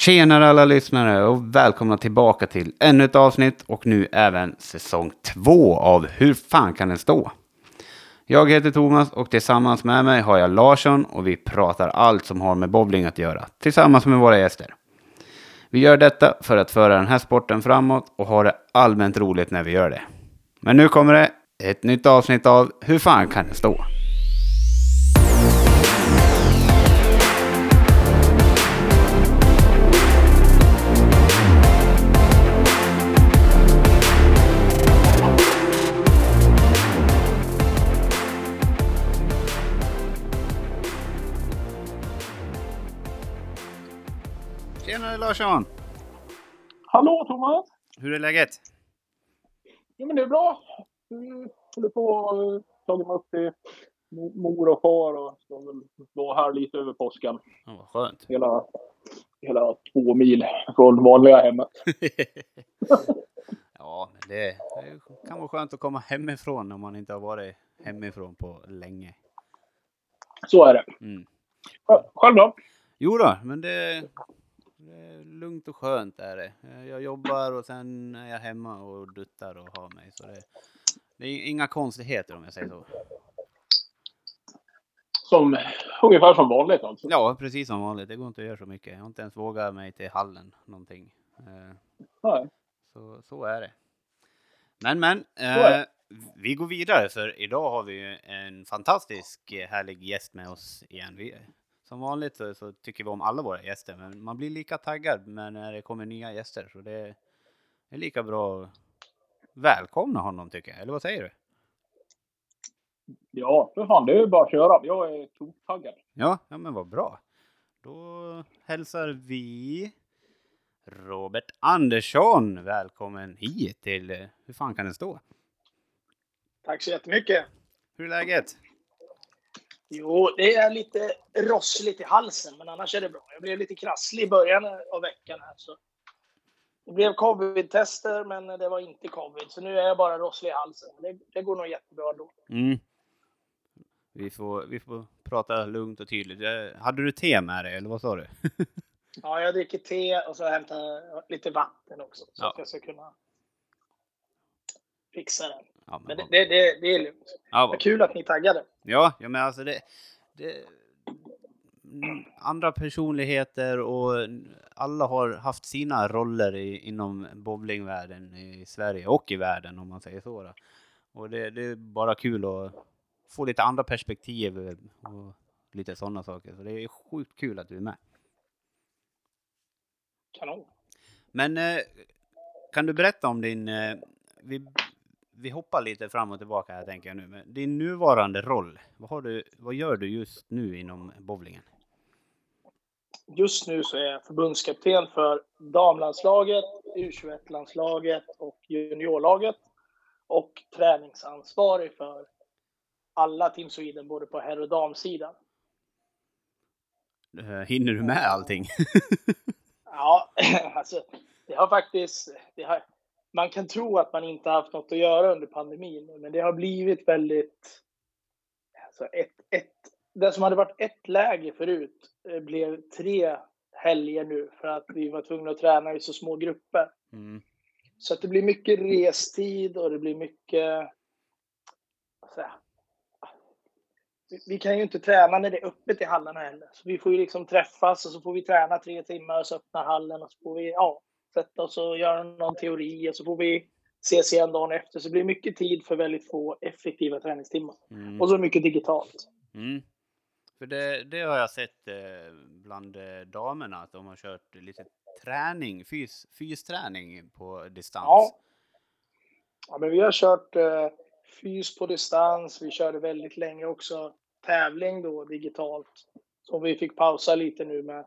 Tjenare alla lyssnare och välkomna tillbaka till ännu ett avsnitt och nu även säsong två av Hur fan kan den stå? Jag heter Thomas och tillsammans med mig har jag Larsson och vi pratar allt som har med bowling att göra tillsammans med våra gäster. Vi gör detta för att föra den här sporten framåt och ha det allmänt roligt när vi gör det. Men nu kommer det ett nytt avsnitt av Hur fan kan det stå? Larsson! Hallå Thomas! Hur är läget? Jo men det är bra. Vi håller på att ta mig upp till mo- mor och far och ska väl vara här lite över påsken. Ja, vad skönt. Hela, hela två mil från vanliga hemmet. ja, men det, det kan vara skönt att komma hemifrån om man inte har varit hemifrån på länge. Så är det. Mm. Sj- Själv då? Jo då, men det, det är lugnt och skönt är det. Jag jobbar och sen är jag hemma och duttar och har mig. Så det, det är inga konstigheter om jag säger så. Som, ungefär som vanligt alltså. Ja, precis som vanligt. Det går inte att göra så mycket. Jag har inte ens vågat mig till hallen någonting. Eh, Nej. Så, så är det. Men men, eh, vi går vidare för idag har vi en fantastisk eh, härlig gäst med oss igen. Vi, som vanligt så, så tycker vi om alla våra gäster, men man blir lika taggad när det kommer nya gäster. Så det är lika bra att välkomna honom tycker jag. Eller vad säger du? Ja, för fan det är ju bara att köra. Jag är totaggad. Ja, ja men vad bra. Då hälsar vi Robert Andersson välkommen hit till Hur fan kan det stå? Tack så jättemycket. Hur är läget? Jo, det är lite rossligt i halsen, men annars är det bra. Jag blev lite krasslig i början av veckan. Här, så. Det blev covid-tester, men det var inte covid. Så nu är jag bara rosslig i halsen. Det, det går nog jättebra då. Mm. Vi får, vi får prata lugnt och tydligt. Eh, Hade du te med dig eller vad sa du? Ja, jag dricker te och så hämtar jag lite vatten också. Så Ja. att jag ska kunna fixa det. Ja, men Men det, det, det, det är lugnt. ja, Vad kul att ni är taggade. ja, ja, men alltså det, det... Andra personligheter och alla har haft sina roller i, inom bowlingvärlden i Sverige och i världen om man säger så. Då. Och det, det är bara kul att få lite andra perspektiv och lite sådana saker. Så det är sjukt kul att du är med. Kanon. Men eh, kan du berätta om din... Eh, vi, vi hoppar lite fram och tillbaka här tänker jag nu. Men din nuvarande roll, vad, har du, vad gör du just nu inom bowlingen? Just nu så är jag förbundskapten för damlandslaget, U21-landslaget och juniorlaget. Och träningsansvarig för alla Team Sweden, både på herr och damsidan. Eh, hinner du med allting? Ja, alltså det har faktiskt... Det har, man kan tro att man inte haft något att göra under pandemin, men det har blivit väldigt... Alltså ett, ett, det som hade varit ett läge förut eh, blev tre helger nu för att vi var tvungna att träna i så små grupper. Mm. Så att det blir mycket restid och det blir mycket... Så här, vi- vi kan ju inte träna när det är öppet i hallarna heller. Så vi får ju liksom träffas och så får vi träna tre timmar och så öppnar hallen och så får vi ja, sätta oss och göra någon teori och så får vi ses igen dagen efter. Så det blir mycket tid för väldigt få effektiva träningstimmar. Mm. Och så mycket digitalt. Mm. För det, det har jag sett eh, bland eh, damerna, att de har kört lite träning, fys, fysträning på distans. Ja. Ja, men vi har kört eh, fys på distans. Vi körde väldigt länge också tävling då digitalt. Så vi fick pausa lite nu med,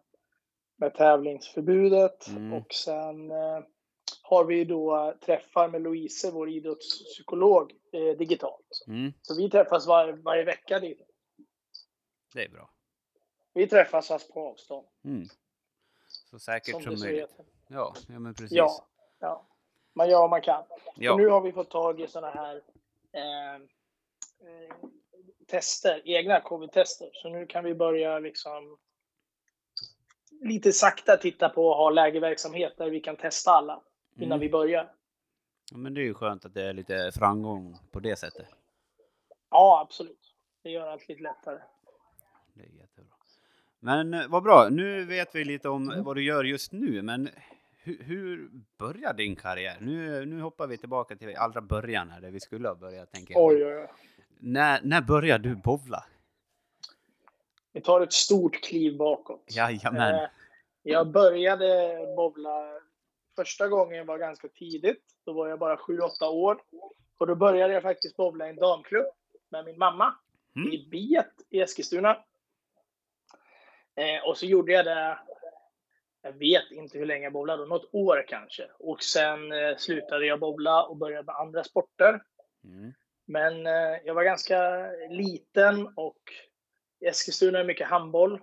med tävlingsförbudet. Mm. Och sen eh, har vi då träffar med Louise, vår idrottspsykolog, eh, digitalt. Mm. Så vi träffas var, varje vecka. Dit. Det är bra. Vi träffas fast på avstånd. Mm. Så säkert Som som, möjligt. Ja, ja men precis. Ja, ja. Man gör vad man kan. Ja. Och nu har vi fått tag i sådana här eh, eh, tester, egna covid-tester. Så nu kan vi börja liksom lite sakta titta på att ha lägerverksamhet där vi kan testa alla innan Mm. vi börjar. Ja, men det är ju skönt att det är lite framgång på det sättet. Ja, absolut. Det gör allt lite lättare. Det är jättebra. Men eh, vad bra, nu vet vi lite om vad du gör just nu, men hur, hur börjar din karriär? Nu, nu hoppar vi tillbaka till allra början här, där vi skulle ha börjat, tänker jag. Oj, oj, oj. När, när började du bowla? Vi tar ett stort kliv bakåt. Jajamän. Eh, Jag började bowla första gången var ganska tidigt. Då var jag bara 7-8 år. Och då började jag faktiskt bowla i en damklubb med min mamma Mm. i Biet i Eskilstuna. Eh, och så gjorde jag det, jag vet inte hur länge jag bowlade, något år kanske. Och sen eh, slutade jag bowla och började med andra sporter. Mm. Men eh, jag var ganska liten och Eskilstuna är mycket handboll.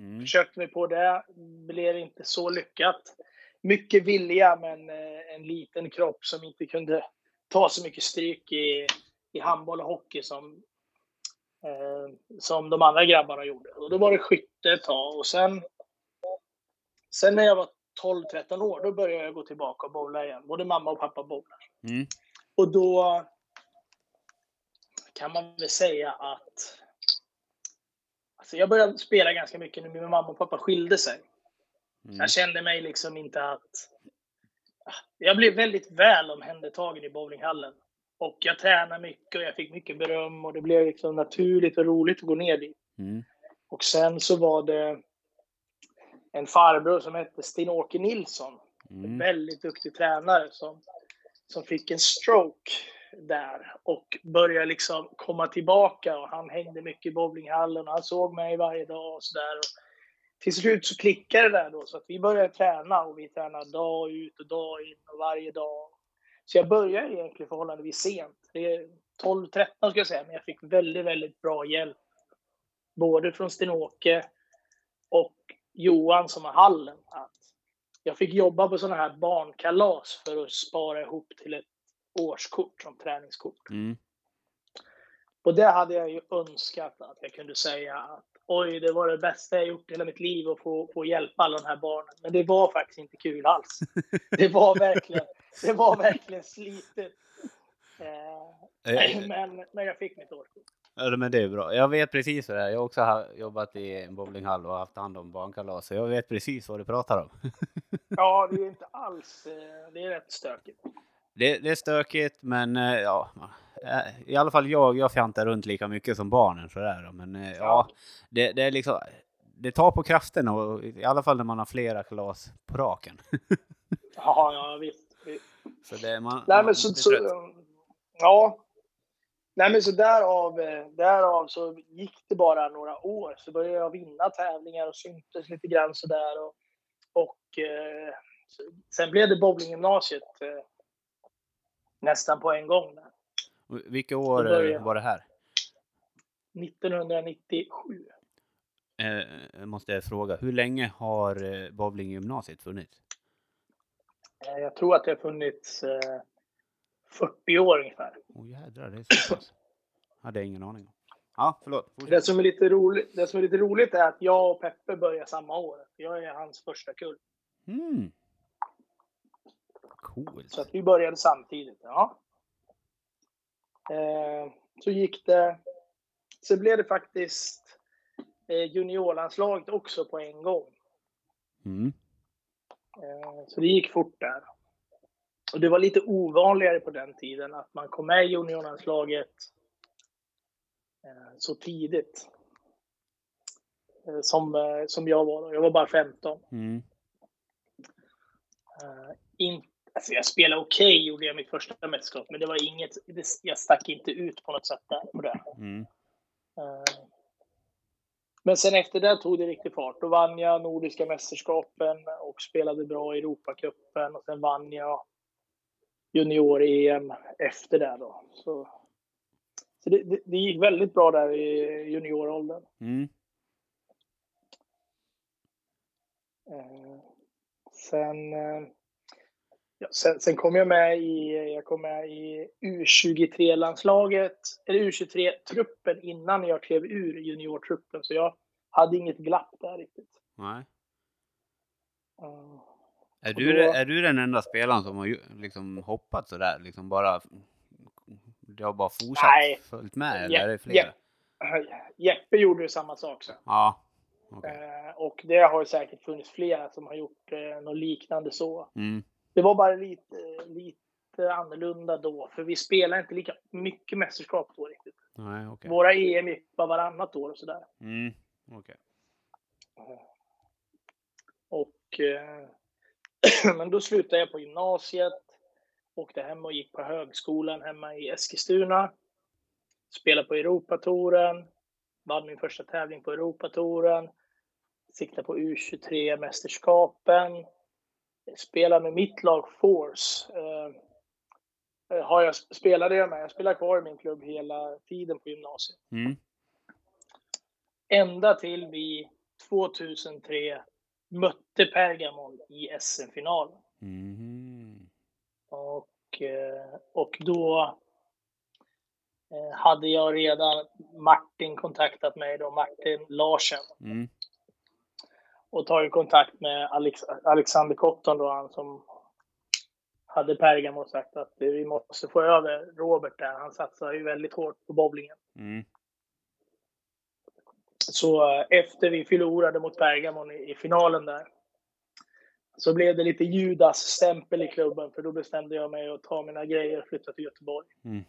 Mm. Försökte mig på det, blev inte så lyckat. Mycket vilja, men eh, en liten kropp som inte kunde ta så mycket stryk i, i handboll och hockey som, eh, som de andra grabbarna gjorde. Och då var det skytte ett tag och sen, sen när jag var 12-13 år, då började jag gå tillbaka och bowla igen. Både mamma och pappa bowlar. Mm. Och då kan man väl säga att alltså jag började spela ganska mycket när min mamma och pappa skilde sig. Mm. Jag kände mig liksom inte att... Jag blev väldigt väl omhändertagen i bowlinghallen. Och jag tränade mycket och jag fick mycket beröm och det blev liksom naturligt och roligt att gå ner dit. Mm. Och sen så var det en farbror som hette Sten-Åke Nilsson. Mm. Väldigt duktig tränare som, som fick en stroke där och började liksom komma tillbaka och han hängde mycket i bowlinghallen och han såg mig varje dag och sådär. Till slut så klickade det där då så att vi började träna och vi tränade dag ut och dag in och varje dag. Så jag började egentligen förhållandevis sent. Det är 12-13 ska jag säga, men jag fick väldigt, väldigt bra hjälp. Både från Sten-Åke och Johan som har hallen. Att jag fick jobba på sådana här barnkalas för att spara ihop till ett årskort som träningskort. Mm. Och det hade jag ju önskat att jag kunde säga att oj, det var det bästa jag gjort i hela mitt liv att få, få hjälpa alla de här barnen. Men det var faktiskt inte kul alls. Det var verkligen, det var verkligen slitet. Eh, Eh, men, men jag fick mitt årskort. Ja, men det är bra. Jag vet precis vad det är. Jag har också jobbat i en bowlinghall och haft hand om barnkalas, så jag vet precis vad du pratar om. Ja, det är inte alls, eh, det är rätt stökigt. Det, det är stökigt, men eh, ja, eh, i alla fall jag, jag fjantar runt lika mycket som barnen sådär. Men eh, ja, Ja. det, det är liksom, det tar på kraften och i alla fall när man har flera kalas på raken. Ja, ja visst. visst. Så det, man, Nej, men så, så, ja. Nej, men så därav, därav så gick det bara några år. Så började jag vinna tävlingar och syntes lite grann sådär. Och, och eh, sen blev det bowlinggymnasiet nästan på en gång. Vilka år eh, var det här? 1997. Eh, måste jag fråga, hur länge har eh, bowlinggymnasiet funnits? Eh, jag tror att det har funnits eh, 40 år ungefär. Åh oh, jädrar, det är så pass. Hade jag ingen aning om. Ja, förlåt. Det som, är lite roligt, det som är lite roligt är att jag och Peppe börjar samma år. Jag är hans första kull. Mm. Coolt. Så att vi började samtidigt. Ja. Eh, så gick det. Så blev det faktiskt eh, juniorlandslaget också på en gång. Mm. Eh, så det gick fort där. Och det var lite ovanligare på den tiden att man kom med i juniorlandslaget eh, så tidigt. Eh, som, eh, som jag var då. Jag var bara 15. Mm. Uh, in, alltså jag spelade okej, gjorde jag mitt första mästerskap, men det var inget, det, jag stack inte ut på något sätt där. På det. Mm. Eh, men sen efter det tog det riktigt fart. Då vann jag Nordiska mästerskapen och spelade bra i Europacupen och sen vann jag junior-EM efter det då. Så, så det, det, det gick väldigt bra där i junioråldern. Mm. Eh, Sen, eh, ja, sen, sen kom jag med i, jag kom med i U23-landslaget, eller U23-truppen innan jag klev ur juniortruppen. Så jag hade inget glapp där riktigt. Nej. Mm. Är du, då- är du den enda spelaren som har liksom hoppat sådär? Liksom bara... Det har bara fortsatt Nej. följt med eller Ja, är det fler? ja. Jeppe gjorde ju samma sak sen. Ja. Okej. Eh, och det har ju säkert funnits flera som har gjort eh, något liknande så. Mm. Det var bara lite, lite annorlunda då, för vi spelade inte lika mycket mästerskap då riktigt. Nej, okej. Våra EM gick bara varannat år och sådär. Mm. Okej. Och, eh, men då slutade jag på gymnasiet, åkte hem och gick på högskolan hemma i Eskilstuna. Spelade på Europatouren, vann min första tävling på Europatouren. Siktade på U23-mästerskapen. Spelade med mitt lag Force. Eh, har jag, spelade jag med. Jag spelade kvar i min klubb hela tiden på gymnasiet. Mm. Ända till vi 2003 mötte Pergamon i SM-finalen. Mhm. Och, eh, och då eh, hade jag redan Martin kontaktat mig då, Martin Larsen. Mm. Och tagit kontakt med Alex, Alexander Cotton då, han som hade Pergamon och sagt att vi måste få över Robert där. Han satsar ju väldigt hårt på bowlingen. Mm. Så eh, efter vi förlorade mot Bergamo i, i finalen där så blev det lite Judas-stämpel i klubben för då bestämde jag mig att ta mina grejer och flytta till Göteborg. Mm.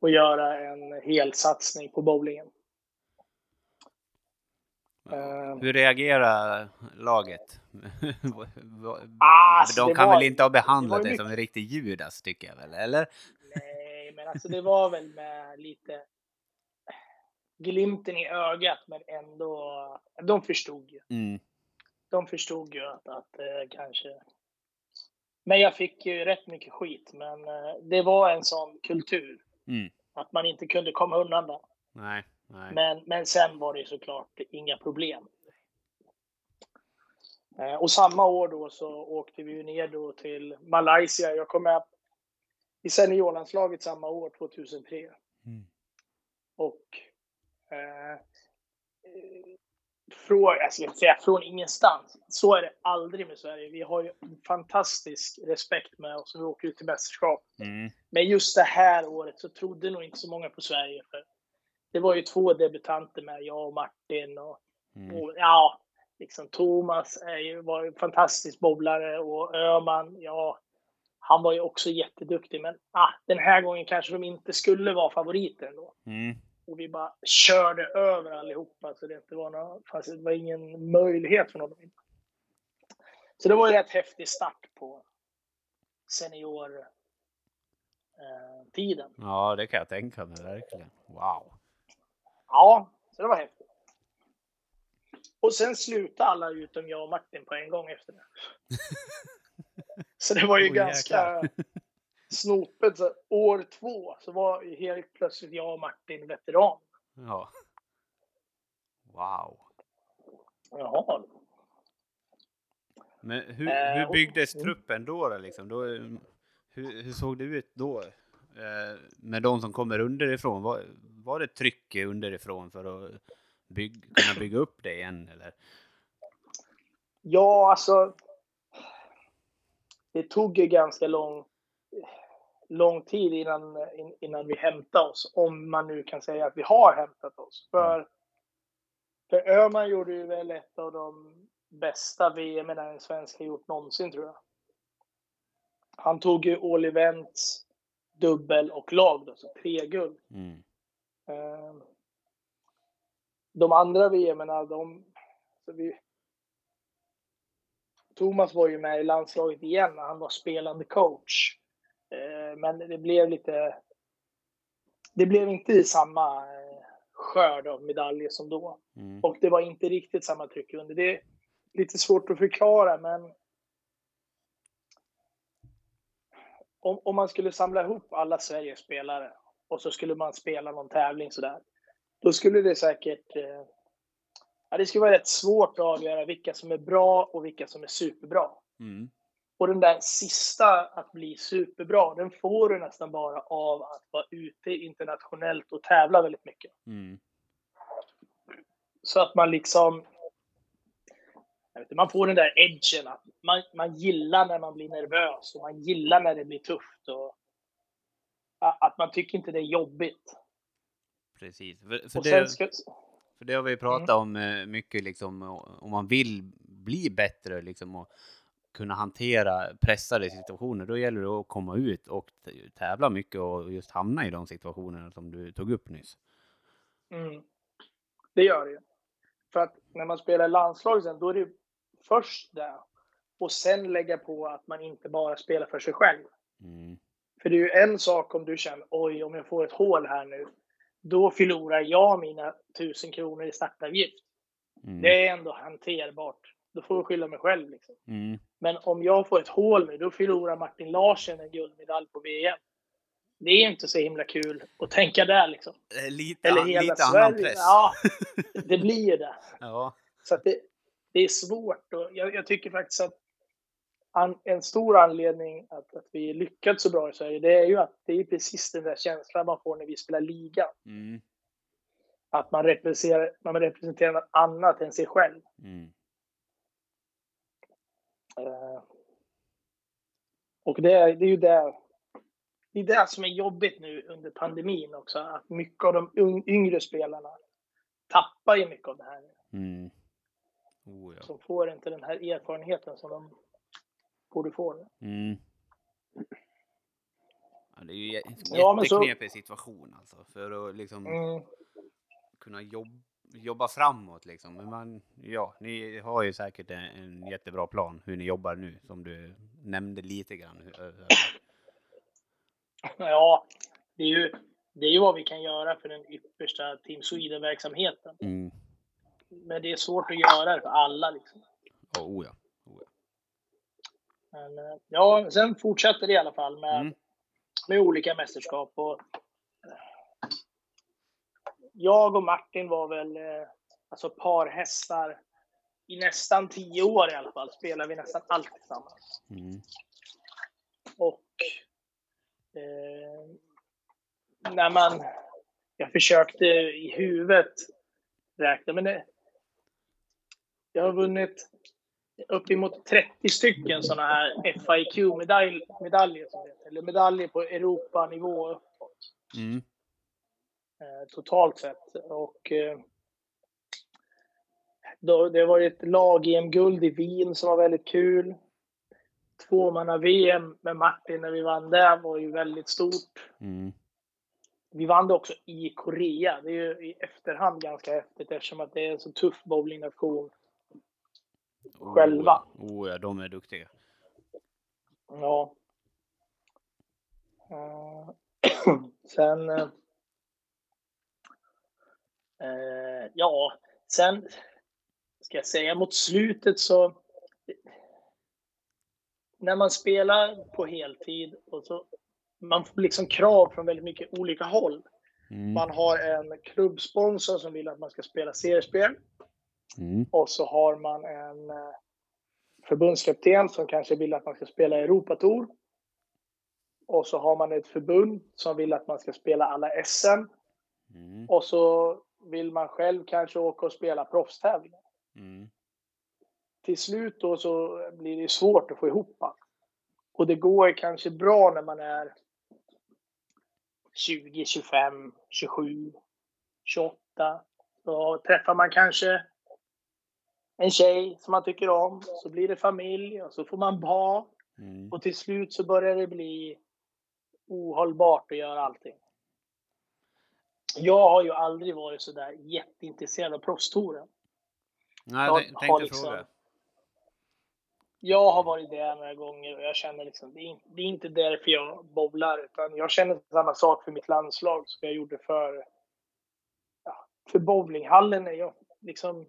Och göra en hel satsning på bowlingen. Eh, Hur reagerar laget? Ah, alltså, De kan var- väl inte ha behandlat dig som en riktig Judas tycker jag väl, eller? nej, men alltså det var väl med lite glimten i ögat men ändå. De förstod ju. Mm. de förstod ju att, att eh, kanske... Men jag fick ju rätt mycket skit, men eh, det var en sån kultur. Mm. Att man inte kunde komma undan det. Nej, nej. Men, men sen var det såklart inga problem. Eh, och samma år då så åkte vi ner då till Malaysia. Jag kom med i seniorlandslaget samma år, 2003. Mm. Och eh, från, jag ska säga från ingenstans. Så är det aldrig med Sverige. Vi har ju en fantastisk respekt med oss när vi åker ut till mästerskap. Mm. Men just det här året så trodde nog inte så många på Sverige. För det var ju två debutanter med, jag och Martin. Och, Mm. och ja, liksom Thomas är ju, var ju fantastisk bowlare och Öman, ja, han var ju också jätteduktig. Men ah, den här gången kanske de inte skulle vara favoriter ändå. Mm. Och vi bara körde över allihopa. Så det inte var, någon, det var ingen möjlighet för någon att vinna. Så det var ju rätt häftig start på senior eh, tiden. Ja, det kan jag tänka mig verkligen. Wow. Ja, så det var häftigt. Och sen slutade alla utom jag och Martin på en gång efter det. Så det var ju Oj, ganska snopet. Så år två så var helt plötsligt jag och Martin veteran. Ja. Wow. Jaha. Men hur, Eh, hur byggdes mm. truppen då? då, Liksom? då hur, hur såg det ut då? Eh, med de som kommer underifrån? Var, var det tryck underifrån för att bygg, kunna bygga upp det igen? Eller? Ja, alltså. Det tog ju ganska lång, lång tid innan, in- innan vi hämtade oss. Om man nu kan säga att vi har hämtat oss. För, för Öhman gjorde ju väl ett av de bästa VM en svensk har gjort någonsin tror jag. Han tog ju all events, dubbel och lag då, så tre guld. Mm. Eh, De andra VM, de... Så vi, Thomas var ju med i landslaget igen när han var spelande coach. Eh, Men det blev lite... Det blev inte samma eh, skörd av medaljer som då. Mm. Och det var inte riktigt samma tryck under. Det är lite svårt att förklara, men om, om man skulle samla ihop alla Sveriges spelare och så skulle man spela någon tävling sådär. Då skulle det säkert... Eh, ja, det skulle vara rätt svårt att avgöra vilka som är bra och vilka som är superbra. Mm. Och den där sista, att bli superbra, den får du nästan bara av att vara ute internationellt och tävla väldigt mycket. Mm. Så att man liksom... jag vet inte, man får den där edgen. Att man, man gillar när man blir nervös och man gillar när det blir tufft. Och, att man tycker inte det är jobbigt. Precis. För, för det, ska, för det har vi pratat om eh, mycket, liksom, om man vill bli bättre liksom, och kunna hantera pressade situationer, då gäller det att komma ut och tävla mycket och just hamna i de situationerna som du tog upp nyss. Mm. Det gör det ju. För att när man spelar landslag sen, då är det först det. Och sen lägga på att man inte bara spelar för sig själv. Mm. För det är ju en sak om du känner, oj, om jag får ett hål här nu, då förlorar jag mina tusen kronor i startavgift. Mm. Det är ändå hanterbart. Då får jag skylla mig själv. Liksom. Mm. Men om jag får ett hål nu, då förlorar Martin Larsen en guldmedalj på VM. Det är inte så himla kul att tänka där liksom. Lite, Eller hela lite annan Sverige. press. Ja, det blir ju det. Ja. Så att det, det är svårt. Och jag, jag tycker faktiskt att an, en stor anledning att, att vi lyckats så bra i Sverige, det är ju att det är precis den där känslan man får när vi spelar liga. Mm. Att man representerar, man representerar något annat än sig själv. Mm. Eh, och det, är- det är ju det, det är det som är jobbigt nu under pandemin också. Att mycket av de yngre spelarna tappar ju mycket av det här. Mm. Oh, ja. Som får inte den här erfarenheten som de borde få. nu. Mm. Ja, det är ju en Ja, men så- jätteknepig situation alltså. För att liksom Mm. kunna jobb, jobba framåt liksom. Men man, ja, ni har ju säkert en, en jättebra plan hur ni jobbar nu som du nämnde lite grann. Ja, det är, ju, det är ju vad vi kan göra för den yppersta Team Sweden-verksamheten. Mm. Men det är svårt att göra det för alla. Liksom. Oh. Oh ja. Men, eh, ja, sen fortsätter det i alla fall med, Mm. med olika mästerskap. Och, eh, jag och Martin var väl eh, alltså par hästar i nästan tio år i alla fall. Spelar vi nästan allt tillsammans. Mm. Och eh, när man... Jag försökte i huvudet räkna, men det, jag har vunnit uppemot 30 stycken sådana här FIQ-medaljer, eller medaljer på Europanivå uppåt, Mm. eh, totalt sett. Och eh, då, det var ett lag-EM-guld i Wien som var väldigt kul. Tvåmanna-VM med Martin när vi vann det var ju väldigt stort. Mm. Vi vann det också i Korea. Det är ju i efterhand ganska häftigt eftersom att det är en så tuff bowlingnation. Oh, Själva. ja. Oh ja, de är duktiga. Ja. Eh, sen... eh, ja, sen ska jag säga mot slutet så... När man spelar på heltid och så man får liksom krav från väldigt mycket olika håll. Mm. Man har en klubbsponsor som vill att man ska spela seriespel. Mm. Och så har man en eh, förbundskapten som kanske vill att man ska spela Europatour. Och så har man ett förbund som vill att man ska spela alla SM. Mm. Och så vill man själv kanske åka och spela proffstävlingar. Mm. Till slut då så blir det svårt att få ihop allt. Och det går kanske bra när man är 20, 25, 27, 28. Då träffar man kanske en tjej som man tycker om. Så blir det familj och så får man barn. Mm. Och till slut så börjar det bli ohållbart att göra allting. Jag har ju aldrig varit så där jätteintresserad av proffstouren. Nej, Jag tänkte har liksom- fråga. Jag har varit där några gånger och jag känner liksom, det är, inte, det är inte därför jag bowlar, utan jag känner samma sak för mitt landslag som jag gjorde för, ja, för bowlinghallen. Jag liksom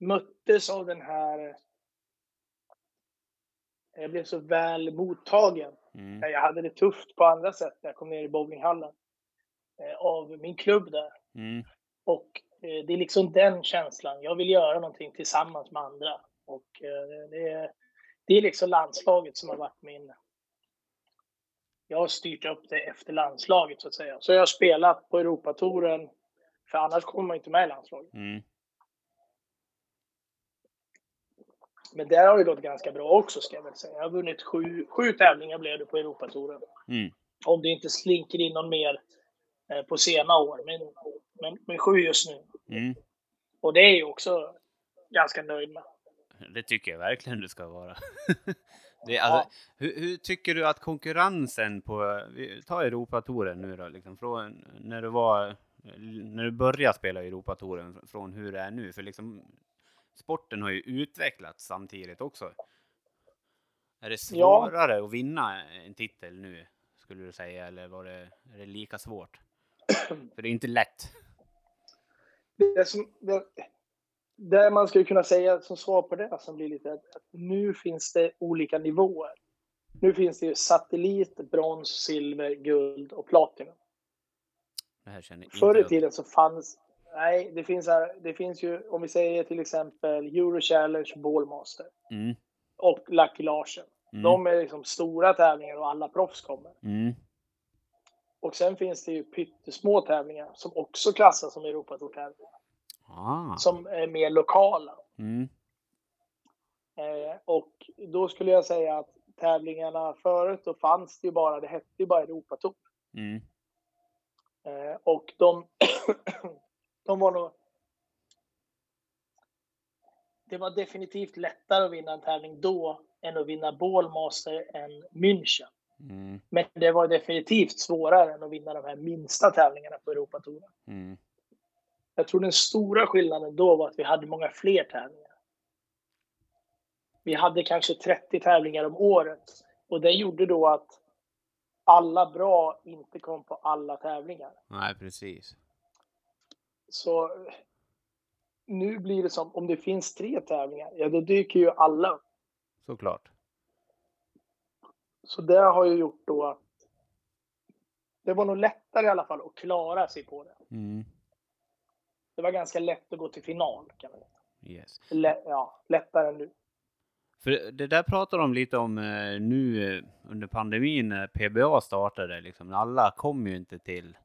möttes av den här... Jag blev så väl mottagen. Mm. Jag hade det tufft på andra sätt när jag kom ner i bowlinghallen. eh, Av min klubb där. Mm. Och eh, det är liksom den känslan. Jag vill göra någonting tillsammans med andra. Och eh, det, är, det är liksom landslaget som har varit min... Jag har styrt upp det efter landslaget så att säga. Så jag har spelat på Europatouren. För annars kommer man inte med i landslaget. Mm. Men där har det gått ganska bra också ska jag väl säga. Jag har vunnit sju, sju tävlingar blev det på Europatouren. Mm. Om det inte slinker in någon mer eh, på sena år. Men, men, men sju just nu. Mm. Och det är ju också ganska nöjd med. Det tycker jag verkligen du ska vara. det, alltså, hur, hur, tycker du att konkurrensen på, vi tar Europatouren nu då, liksom från när du var, när du började spela Europatouren från hur det är nu, för liksom sporten har ju utvecklats samtidigt också. Är det svårare ja. att vinna en titel nu, skulle du säga, eller var det, är det lika svårt? för det är inte lätt. Det som, det, det man skulle kunna säga som svar på det som blir lite att, att nu finns det olika nivåer. Nu finns det ju satellit, brons, silver, guld och platinum. Förr i tiden så fanns, nej, det finns, här, det finns ju, om vi säger till exempel Euro Challenge, Ballmaster mm. och Lucky Larsen. Mm. De är liksom stora tävlingar och alla proffs kommer. Mm. Och sen finns det ju pyttesmå tävlingar som också klassas som Europatourtävlingar. Ah. Som är mer lokala. Mm. Eh, och då skulle jag säga att tävlingarna förut, då fanns det ju bara, det hette ju bara Europatour. Mm. Eh, och de, de var nog... Det var definitivt lättare att vinna en tävling då än att vinna Ballmaster än München. Mm. Men det var definitivt svårare än att vinna de här minsta tävlingarna på Europatouren. Mm. Jag tror den stora skillnaden då var att vi hade många fler tävlingar. Vi hade kanske 30 tävlingar om året och det gjorde då att alla bra inte kom på alla tävlingar. Nej, precis. Så nu blir det som om det finns tre tävlingar, ja då dyker ju alla upp. Såklart. Så det har ju gjort då att det var nog lättare i alla fall att klara sig på det. Mm. Det var ganska lätt att gå till final. Kan man säga. Yes. Lä ja, lättare än nu. För det där pratar de lite om eh, nu eh, under pandemin när PBA startade. Liksom. Alla kom ju inte till...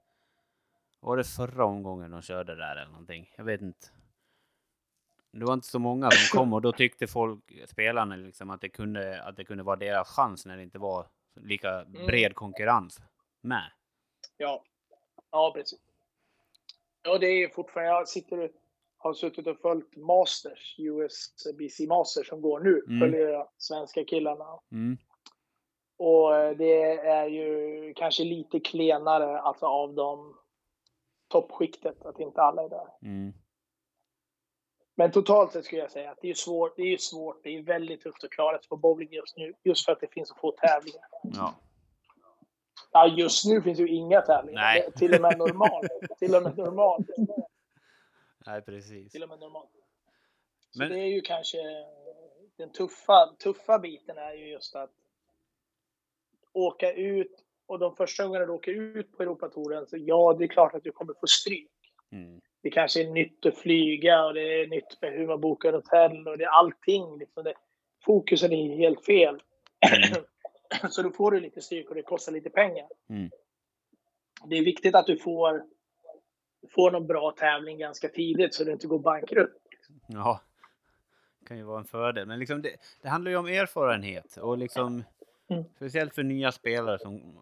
Var det förra omgången de körde där eller någonting? Jag vet inte. Det var inte så många som kom och då tyckte folk, spelarna, liksom att det kunde, att det kunde vara deras chans när det inte var lika bred konkurrens med. Ja, ja precis. Ja, det är fortfarande, jag sitter har suttit och följt Masters, USBC Masters som går nu. Mm. Följer jag svenska killarna. Mm. Och eh, det är ju kanske lite klenare alltså av dem toppskiktet, att inte alla är där. Mm. Men totalt sett skulle jag säga att det är svårt. Det är svårt. Det är väldigt tufft att klara sig på bowling just nu. Just för att det finns så få tävlingar. Ja. Ja, just nu finns ju inga tävlingar. Nej. Till och med normalt. till och med normalt. Nej, precis. Till och med normalt. Så Men- det är ju kanske den tuffa, tuffa biten är ju just att åka ut och de första gångerna du åker ut på Europatouren så ja, det är klart att du kommer få stryk. Mm. Det kanske är nytt att flyga och det är nytt med hur man bokar hotell och det är allting. Liksom det, fokusen är helt fel. så då får du lite stryk och det kostar lite pengar. Mm. Det är viktigt att du får, får någon bra tävling ganska tidigt så du inte går bankrutt. Ja, det kan ju vara en fördel. Men liksom det, det handlar ju om erfarenhet och liksom Mm. speciellt för nya spelare som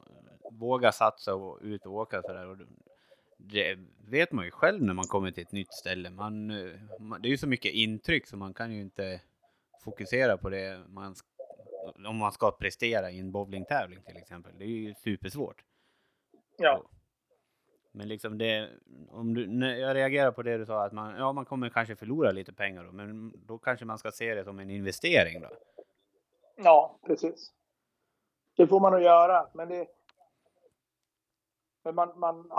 vågar satsa och ut och åka sådär. Det vet man ju själv när man kommer till ett nytt ställe. Man, eh, man, det är ju så mycket intryck så man kan ju inte fokusera på det man, om man ska prestera i en bowlingtävling till exempel. Det är ju supersvårt. Ja. Men liksom det, om du, när jag reagerar på det du sa, att man, ja, man kommer kanske förlora lite pengar då, men då kanske man ska se det som en investering då. Ja, precis. Det får man nog göra, men det... Men man, man,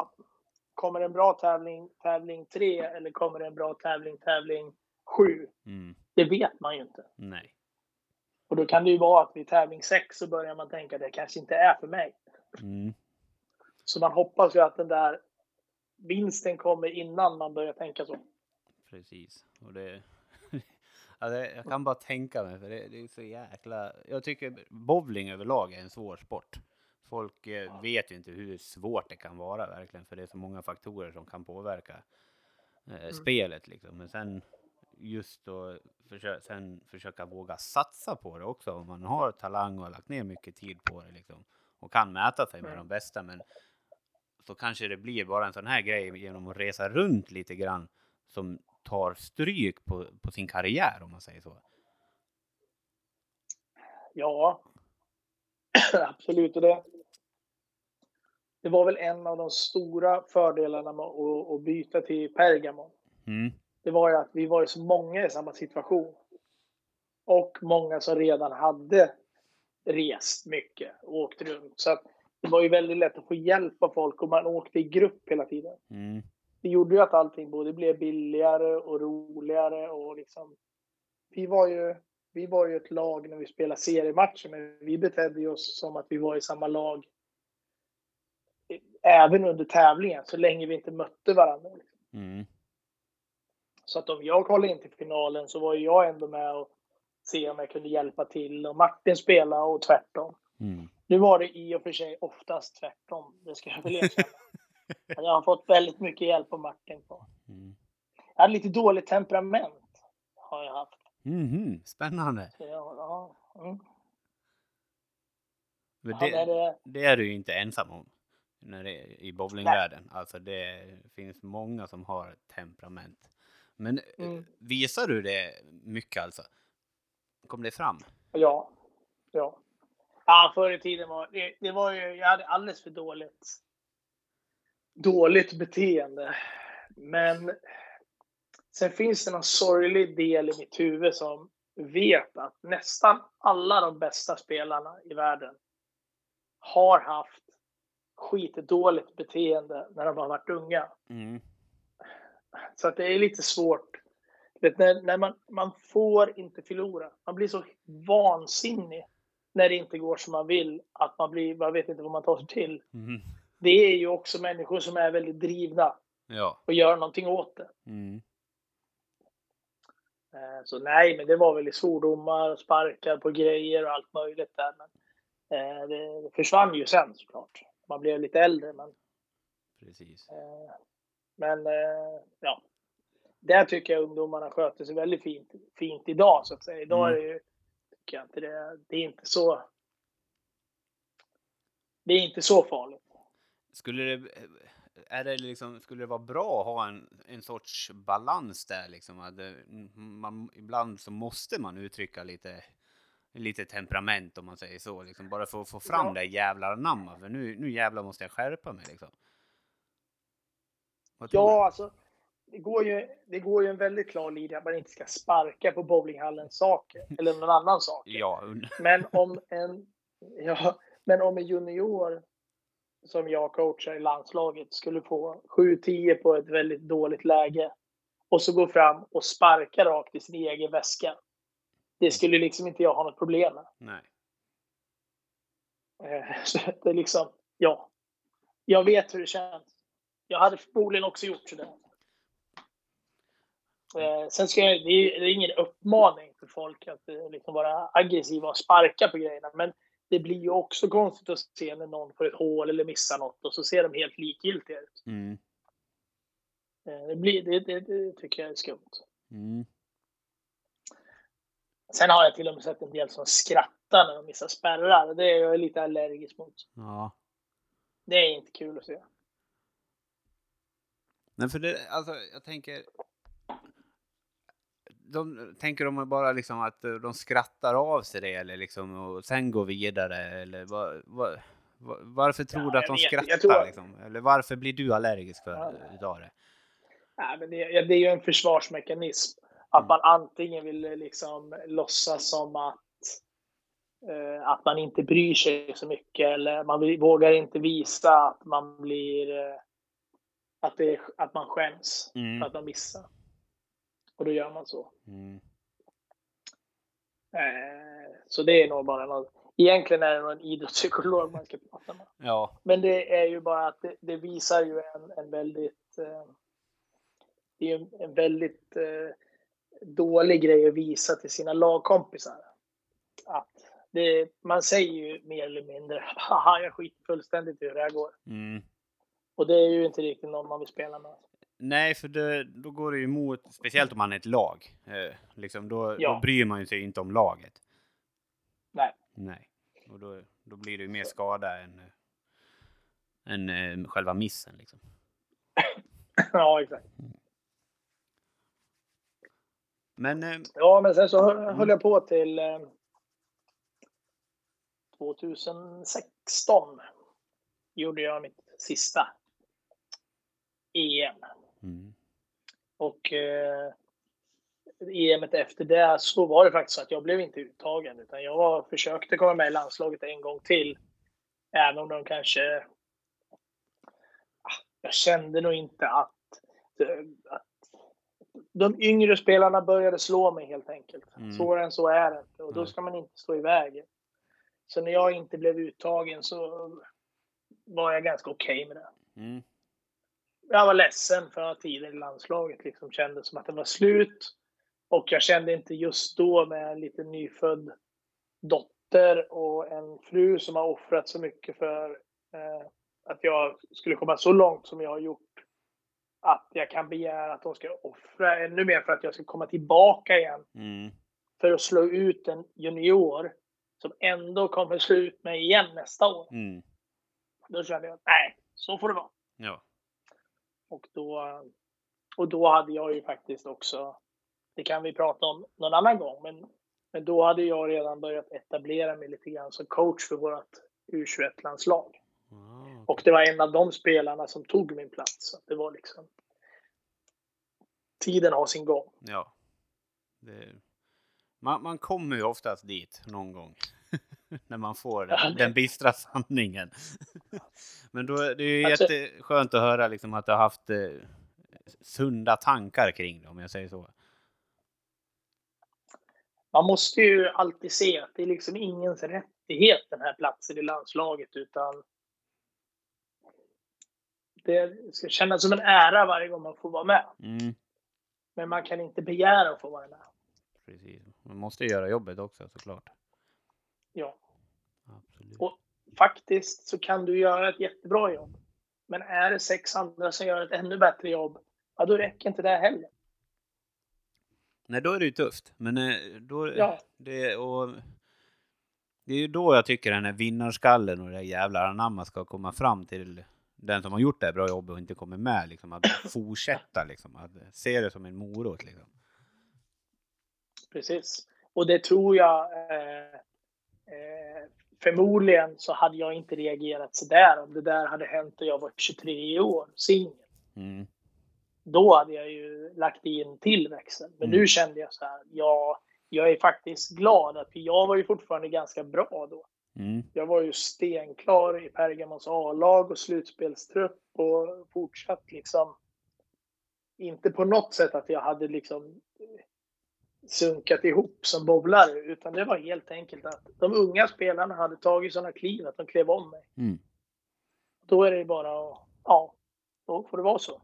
kommer en bra tävling, tävling 3 eller kommer en bra tävling, tävling 7? Mm, Det vet man ju inte. nej. Och då kan det ju vara att vid tävling 6 så börjar man tänka att det kanske inte är för mig. Mm, Så man hoppas ju att den där vinsten kommer innan man börjar tänka så. precis. Och det, alltså, jag kan bara tänka mig, för det, det är så jäkla... Jag tycker bowling överlag är en svår sport. Folk eh, vet ju inte hur svårt det kan vara verkligen, för det är så många faktorer som kan påverka eh, spelet liksom. Men sen just då försö sen försöka våga satsa på det också. Om man har talang och har lagt ner mycket tid på det liksom. Och kan mäta sig med Mm. de bästa. Men så kanske det blir bara en sån här grej genom att resa runt lite grann. Som tar stryk på, på sin karriär om man säger så. Ja, absolut. Och det, det var väl en av de stora fördelarna med att, att byta till Pergamon. Mm. Det var ju att vi var ju så många i samma situation. Och många som redan hade rest mycket och åkt runt. Så att det var ju väldigt lätt att få hjälp av folk och man åkte i grupp hela tiden. Mm. Gjorde ju att allting både blev billigare och roligare och liksom. Vi var ju, vi var ju ett lag när vi spelade seriematcher, men vi betedde oss som att vi var i samma lag. Även under tävlingen, så länge vi inte mötte varandra. Mm. Så att om jag kollade in till finalen så var ju jag ändå med och se om jag kunde hjälpa till och Martin spela och tvärtom. Mm. Nu var det i och för sig oftast tvärtom, det ska jag väl erkänna. Jag har fått väldigt mycket hjälp av Martin på. Mm. Jag hade lite dåligt temperament. Har jag haft. Mhm, Spännande. Så jag, ja, mm. Men Ja, det, det, det är du ju inte ensam om när det är i bowlingvärlden. Alltså det finns många som har temperament. Men eh, Mm. visar du det mycket alltså? Kom det fram? ja. Ja. Ja, förr i tiden var det, det var ju, jag hade alldeles för dåligt dåligt beteende. Men sen finns det någon sorglig del i mitt huvud som vet att nästan alla de bästa spelarna i världen har haft skitdåligt beteende när de har varit unga. Mm. Så att det är lite svårt. Vet, när, när man, man får inte förlora. Man blir så vansinnig när det inte går som man vill att man blir, man vet inte vad man tar sig till. Mhm. Det är ju också människor som är väldigt drivna Ja. och gör någonting åt det. Mm. Eh, Så nej, men det var väl i svordomar och sparkar på grejer och allt möjligt där. Men eh, det försvann ju sen såklart. Man blev lite äldre, men Precis. Eh, Men eh, ja, där tycker jag ungdomarna sköter sig väldigt fint, fint idag så att säga. Idag Mm. är det ju, tycker jag inte det, det är inte så. Det är inte så farligt. Skulle det, är det liksom, skulle det vara bra att ha en, en sorts balans där liksom? Att det, man, ibland så måste man uttrycka lite, lite temperament om man säger så, liksom, bara för att få fram Ja. det jävlar namma. För nu, nu jävlar måste jag skärpa mig liksom. Ja, alltså. Det går, ju, det går ju en väldigt klar linje att man inte ska sparka på bowlinghallens saker eller någon annan sak. Ja, Men om en, ja, men om en junior som jag coachar i landslaget skulle få 7-10 på ett väldigt dåligt läge och så gå fram och sparka rakt i sin egen väska. Det skulle liksom inte jag ha något problem med. nej. Eh, Så det är liksom, ja. Jag vet hur det känns. Jag hade förmodligen också gjort sådär. Eh, Sen ska jag, det är, det är ingen uppmaning för folk att eh, liksom vara aggressiva och sparka på grejerna. Men det blir ju också konstigt att se när någon får ett hål eller missar något och så ser de helt likgiltiga ut. Mm. Eh, Det, blir, det, det, det tycker jag är skumt. Mm. Sen har jag till och med sett en del som skrattar när de missar spärrar. Det är jag lite allergisk mot. Ja. Det är inte kul att se. Nej, för det, alltså, jag tänker... De, tänker de bara liksom att eh, de skrattar av sig det eller liksom och sen går vidare eller vad, vad, vad, varför tror Ja, du att de skrattar tror- liksom? Eller varför blir du allergisk för Ja. utav det? Nej, men det, ja, det är ju en försvarsmekanism. Att Mm. man antingen vill eh, liksom låtsas som att, eh, att man inte bryr sig så mycket eller man vågar inte visa att man blir att, det, att man skäms Mm. för att man missar. Och då gör man så. Mm. Eh, så det är nog bara något. Egentligen är det nog en idrottspsykolog man ska prata med. Ja. Men det är ju bara att det, det visar ju en, en väldigt eh, det är ju en, en väldigt eh, dålig grej att visa till sina lagkompisar. Att det, man säger ju mer eller mindre haha jag skiter fullständigt i hur det här går. Mm. Och det är ju inte riktigt någon man vill spela med. Nej, för det, då går det ju emot, speciellt om man är ett lag. Eh, liksom, då, Ja. då bryr man ju sig inte om laget. Nej. Nej. Och då, då blir det ju mer skada än, eh, än eh, själva missen. Liksom. ja, exakt. Men eh, Ja, men sen så hö- höll jag på till eh, 2016. Gjorde jag mitt sista EM. Mm, Och eh, EMet efter det så var det faktiskt så att jag blev inte uttagen utan jag var, försökte komma med i landslaget en gång till. Även om de kanske... Ah, Jag kände nog inte att, att de yngre spelarna började slå mig helt enkelt. Mm. Svårare än så är det inte och då ska man inte stå i vägen. Så när jag inte blev uttagen så var jag ganska okej med det mm, jag var ledsen för att tiden i landslaget liksom kändes som att det var slut. Och jag kände inte just då med en liten nyfödd dotter och en fru som har offrat så mycket för eh, att jag skulle komma så långt som jag har gjort. Att jag kan begära att de ska offra ännu mer för att jag ska komma tillbaka igen. mm, För att slå ut en junior som ändå kommer slå ut mig igen nästa år. mm. Då kände jag nej, så får det vara. Ja. Och då, och då hade jag ju faktiskt också, det kan vi prata om någon annan gång, men, men då hade jag redan börjat etablera mig lite grann som coach för vårt U21-landslag. Ah, Och det var en av de spelarna som tog min plats. Så det var liksom, tiden har sin gång. Ja. Det, man, man kommer ju oftast dit någon gång. När man får den, den bistra sanningen. Men då är det ju Alltså- jätteskönt att höra liksom att du har haft eh, sunda tankar kring det, om jag säger så. Man måste ju alltid se att det är liksom ingens rättighet den här platsen i landslaget utan det ska kännas som en ära varje gång man får vara med. Mm, Men man kan inte begära att få vara med. precis. Man måste göra jobbet också såklart. Ja. Absolut. Och faktiskt så kan du göra ett jättebra jobb. Men är det sex andra som gör ett ännu bättre jobb, ja då räcker inte det heller. Nej, då är det ju tufft. Men eh, då... Ja. Det, och, det är ju då jag tycker den här vinnarskallen och det där jävla anamma ska komma fram till den som har gjort det här bra jobbet och inte kommer med. Liksom, att fortsätta liksom. Att se det som en morot liksom. Precis. Och det tror jag eh, eh, förmodligen så hade jag inte reagerat så där om det där hade hänt och jag var 23 år, singel. Mm. Då hade jag ju lagt i en till växel. Men Mm. nu kände jag så här, ja, jag är faktiskt glad att jag var ju fortfarande ganska bra då. Mm. Jag var ju stenklar i Pergamos A-lag och slutspelstrupp och fortsatt liksom. Inte på något sätt att jag hade liksom sunkat ihop som bowlare utan det var helt enkelt att de unga spelarna hade tagit sådana kliv att de klev om mig. Mm. Då är det bara att, ja, då får det vara så.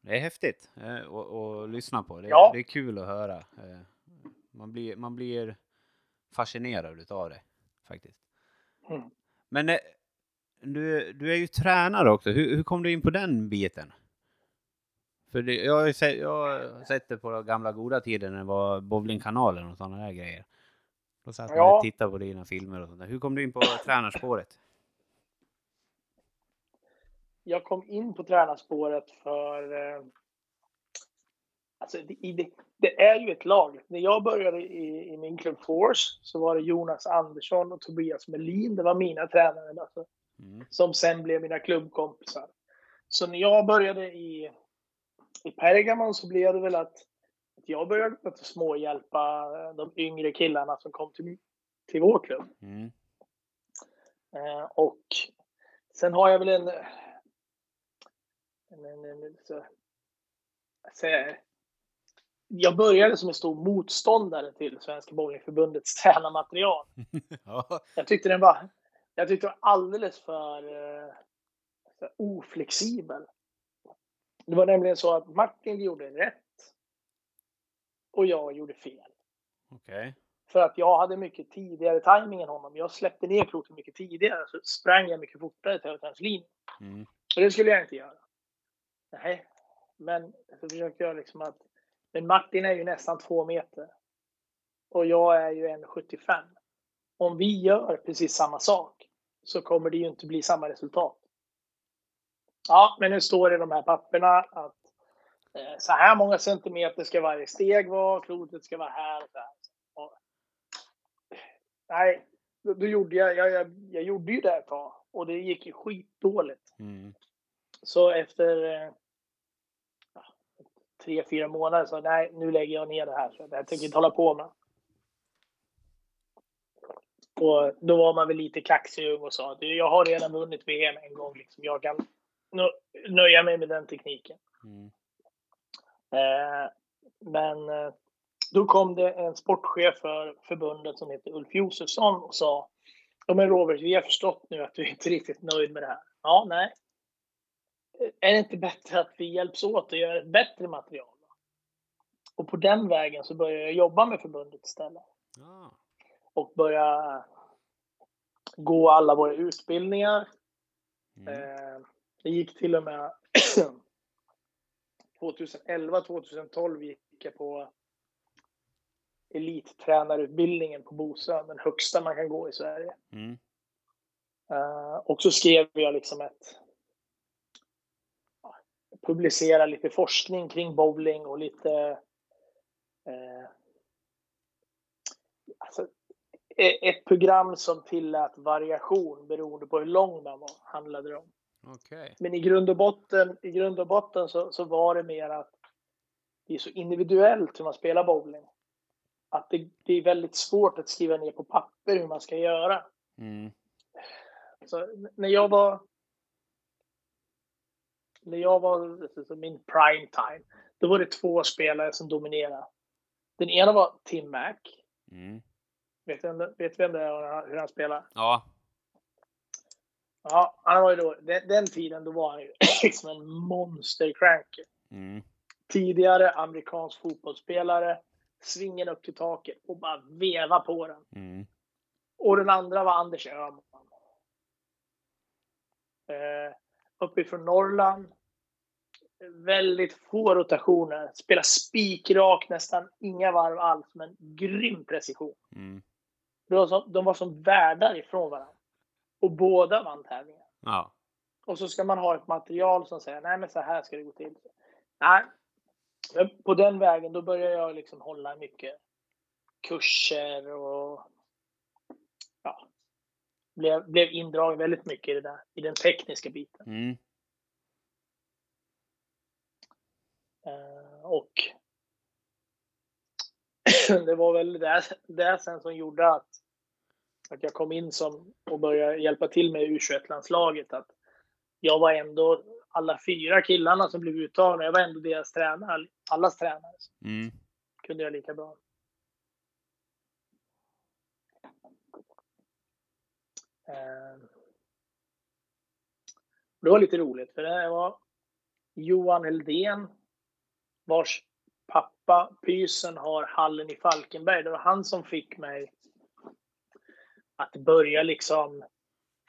Det är häftigt eh, att att lyssna på. Det, Ja. det är kul att höra. Eh, Man blir, man blir fascinerad utav det faktiskt. Mm. Men eh, du, du är ju tränare också. Hur, hur kom du in på den biten? För det, jag, har sett, jag har sett det på gamla goda tiden när det var bowlingkanalen och sådana där grejer. Då satt man Ja. och tittade på dina filmer och sånt där. Hur kom du in på tränarspåret? jag kom in på tränarspåret för... Eh, alltså det, det, det är ju ett lag. När jag började i, i min klubb Force så var det Jonas Andersson och Tobias Melin. Det var mina tränare alltså, Mm. som sen blev mina klubbkompisar. Så när jag började i, i Pergamon så blev det väl att, att jag började att småhjälpa de yngre killarna som kom till, till vår klubb. Mm. Eh, och sen har jag väl en... en, en, en så, jag säger, jag började som en stor motståndare till Svenska Bowlingförbundets tränarmaterial. Ja. Jag tyckte den var, jag tyckte den var alldeles för, eh, för oflexibel. Det var nämligen så att Martin gjorde rätt och jag gjorde fel. Okej. För att jag hade mycket tidigare timing än honom. Jag släppte ner kloten mycket tidigare så sprang jag mycket fortare till högträningslinjen. Mm. Och det skulle jag inte göra. Nej, men så försökte jag liksom att... Men Martin är ju nästan två meter. Och jag är ju 1,75. Om vi gör precis samma sak så kommer det ju inte bli samma resultat. Ja, men nu står det i de här papperna att eh, så här många centimeter ska varje steg vara, klotet ska vara här. Så här. Och, nej, då, då gjorde jag, jag, jag, jag gjorde ju det ett tag och det gick ju skitdåligt. Mm. Så efter eh, tre, fyra månader så nej, nu lägger jag ner det här. Så det här tänker jag inte hålla på med. Och då var man väl lite kaxig och sa att jag har redan vunnit VM en gång. Liksom. Jag kan nöja mig med den tekniken. Mm. Eh, men eh, då kom det en sportchef för förbundet som heter Ulf Josefsson och sa Ja men Robert, vi har förstått nu att du inte är riktigt nöjd med det här. Ja, nej. Är det inte bättre att vi hjälps åt och gör ett bättre material? Och på den vägen så började jag jobba med förbundet istället Ah. och börja gå alla våra utbildningar. Mm. Eh, det gick till och med 2011, 2012 gick jag på elittränarutbildningen på Bosön, den högsta man kan gå i Sverige. Mm. Eh, och så skrev jag liksom ett publicera lite forskning kring bowling och lite eh, alltså, e- ett program som tillät variation beroende på hur lång man var, handlade det om. Okej. Men i grund och botten, i grund och botten så, så var det mer att det är så individuellt hur man spelar bowling. Att det, det är väldigt svårt att skriva ner på papper hur man ska göra. Mm. Så när jag var när jag var alltså, min prime time, då var det två spelare som dominerade. Den ena var Tim Mack. Mm. Vet du vet du vem det är hur han spelar? Ja. Ja, han var ju då, den, den tiden då var han ju liksom en monstercrank. Mm. Tidigare amerikansk fotbollsspelare, svingen upp till taket och bara veva på den. Mm. Och den andra var Anders Öhman. Eh, uppifrån Norrland. Väldigt få rotationer. Spelar spikrak, nästan inga varv alls, men grym precision. Mm. De var som, de var som värdar ifrån varandra. Och båda vann tävlingen. Ja. Och så ska man ha ett material som säger nej men så här ska det gå till. Nej. På den vägen då börjar jag liksom hålla mycket kurser och ja, blev, blev indragen väldigt mycket i det där, i den tekniska biten. Mm. Eh, och det var väl det, det sen som gjorde att, att jag kom in som och började hjälpa till med U21-landslaget. Att jag var ändå alla fyra killarna som blev uttagna, jag var ändå deras tränare, allas tränare. Mm. kunde jag lika bra. Eh, Det var lite roligt för det var Johan Heldén vars pappa Pysen har hallen i Falkenberg. Det var han som fick mig att börja liksom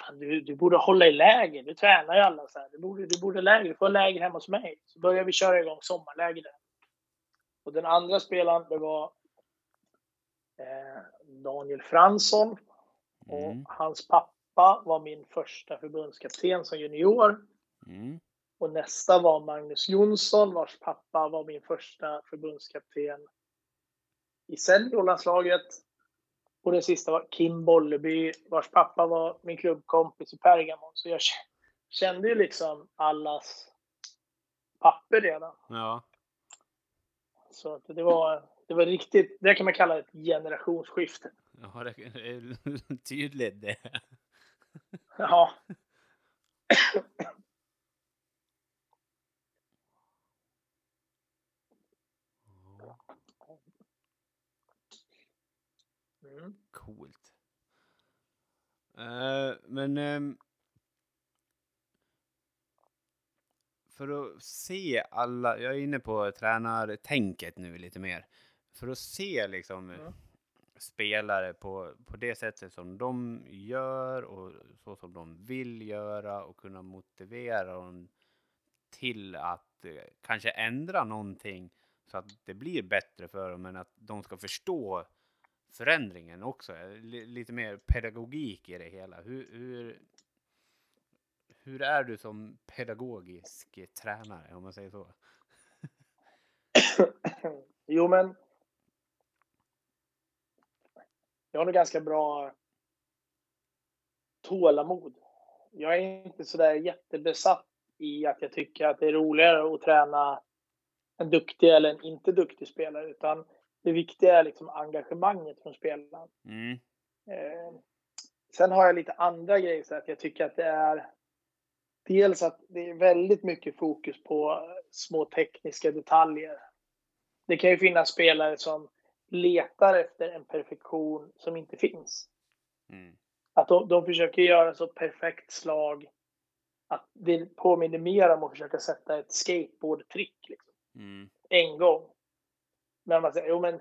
Fan, du, du borde hålla i läger. Du tränar ju alla så här. Du borde, du borde läger. Du får läger hemma hos mig. Så började vi köra igång sommarläger där. Och den andra spelaren, det var eh, Daniel Fransson. Och Mm. hans pappa var min första förbundskapten som junior. Mm. Och nästa var Magnus Jonsson vars pappa var min första förbundskapten i seniorlandslaget. Och den sista var Kim Bolleby vars pappa var min klubbkompis i Pergamon. Så jag kände ju liksom allas papper redan. Ja. Så att det var, det var riktigt, det kan man kalla ett generationsskifte. Ja, det är tydligt det. Ja. Mm. Coolt. Eh, men... ehm, för att se alla, jag är inne på tränartänket nu lite mer. För att se liksom Mm. spelare på, på det sättet som de gör och så som de vill göra och kunna motivera dem till att eh, kanske ändra någonting så att det blir bättre för dem, men att de ska förstå förändringen också. Lite mer pedagogik i det hela. Hur, hur, hur är du som pedagogisk tränare, om man säger så? jo, men jag har nog ganska bra tålamod. Jag är inte så där jättebesatt i att jag tycker att det är roligare att träna en duktig eller en inte duktig spelare, utan det viktiga är liksom engagemanget från spelaren. Mm. Eh, sen har jag lite andra grejer, så att jag tycker att det är dels att det är väldigt mycket fokus på små tekniska detaljer. Det kan ju finnas spelare som letar efter en perfektion som inte finns. Mm. Att de, de försöker göra så perfekt slag att det påminner mer om att försöka sätta ett skateboardtrick liksom. mm. en gång. Men man säger, jo men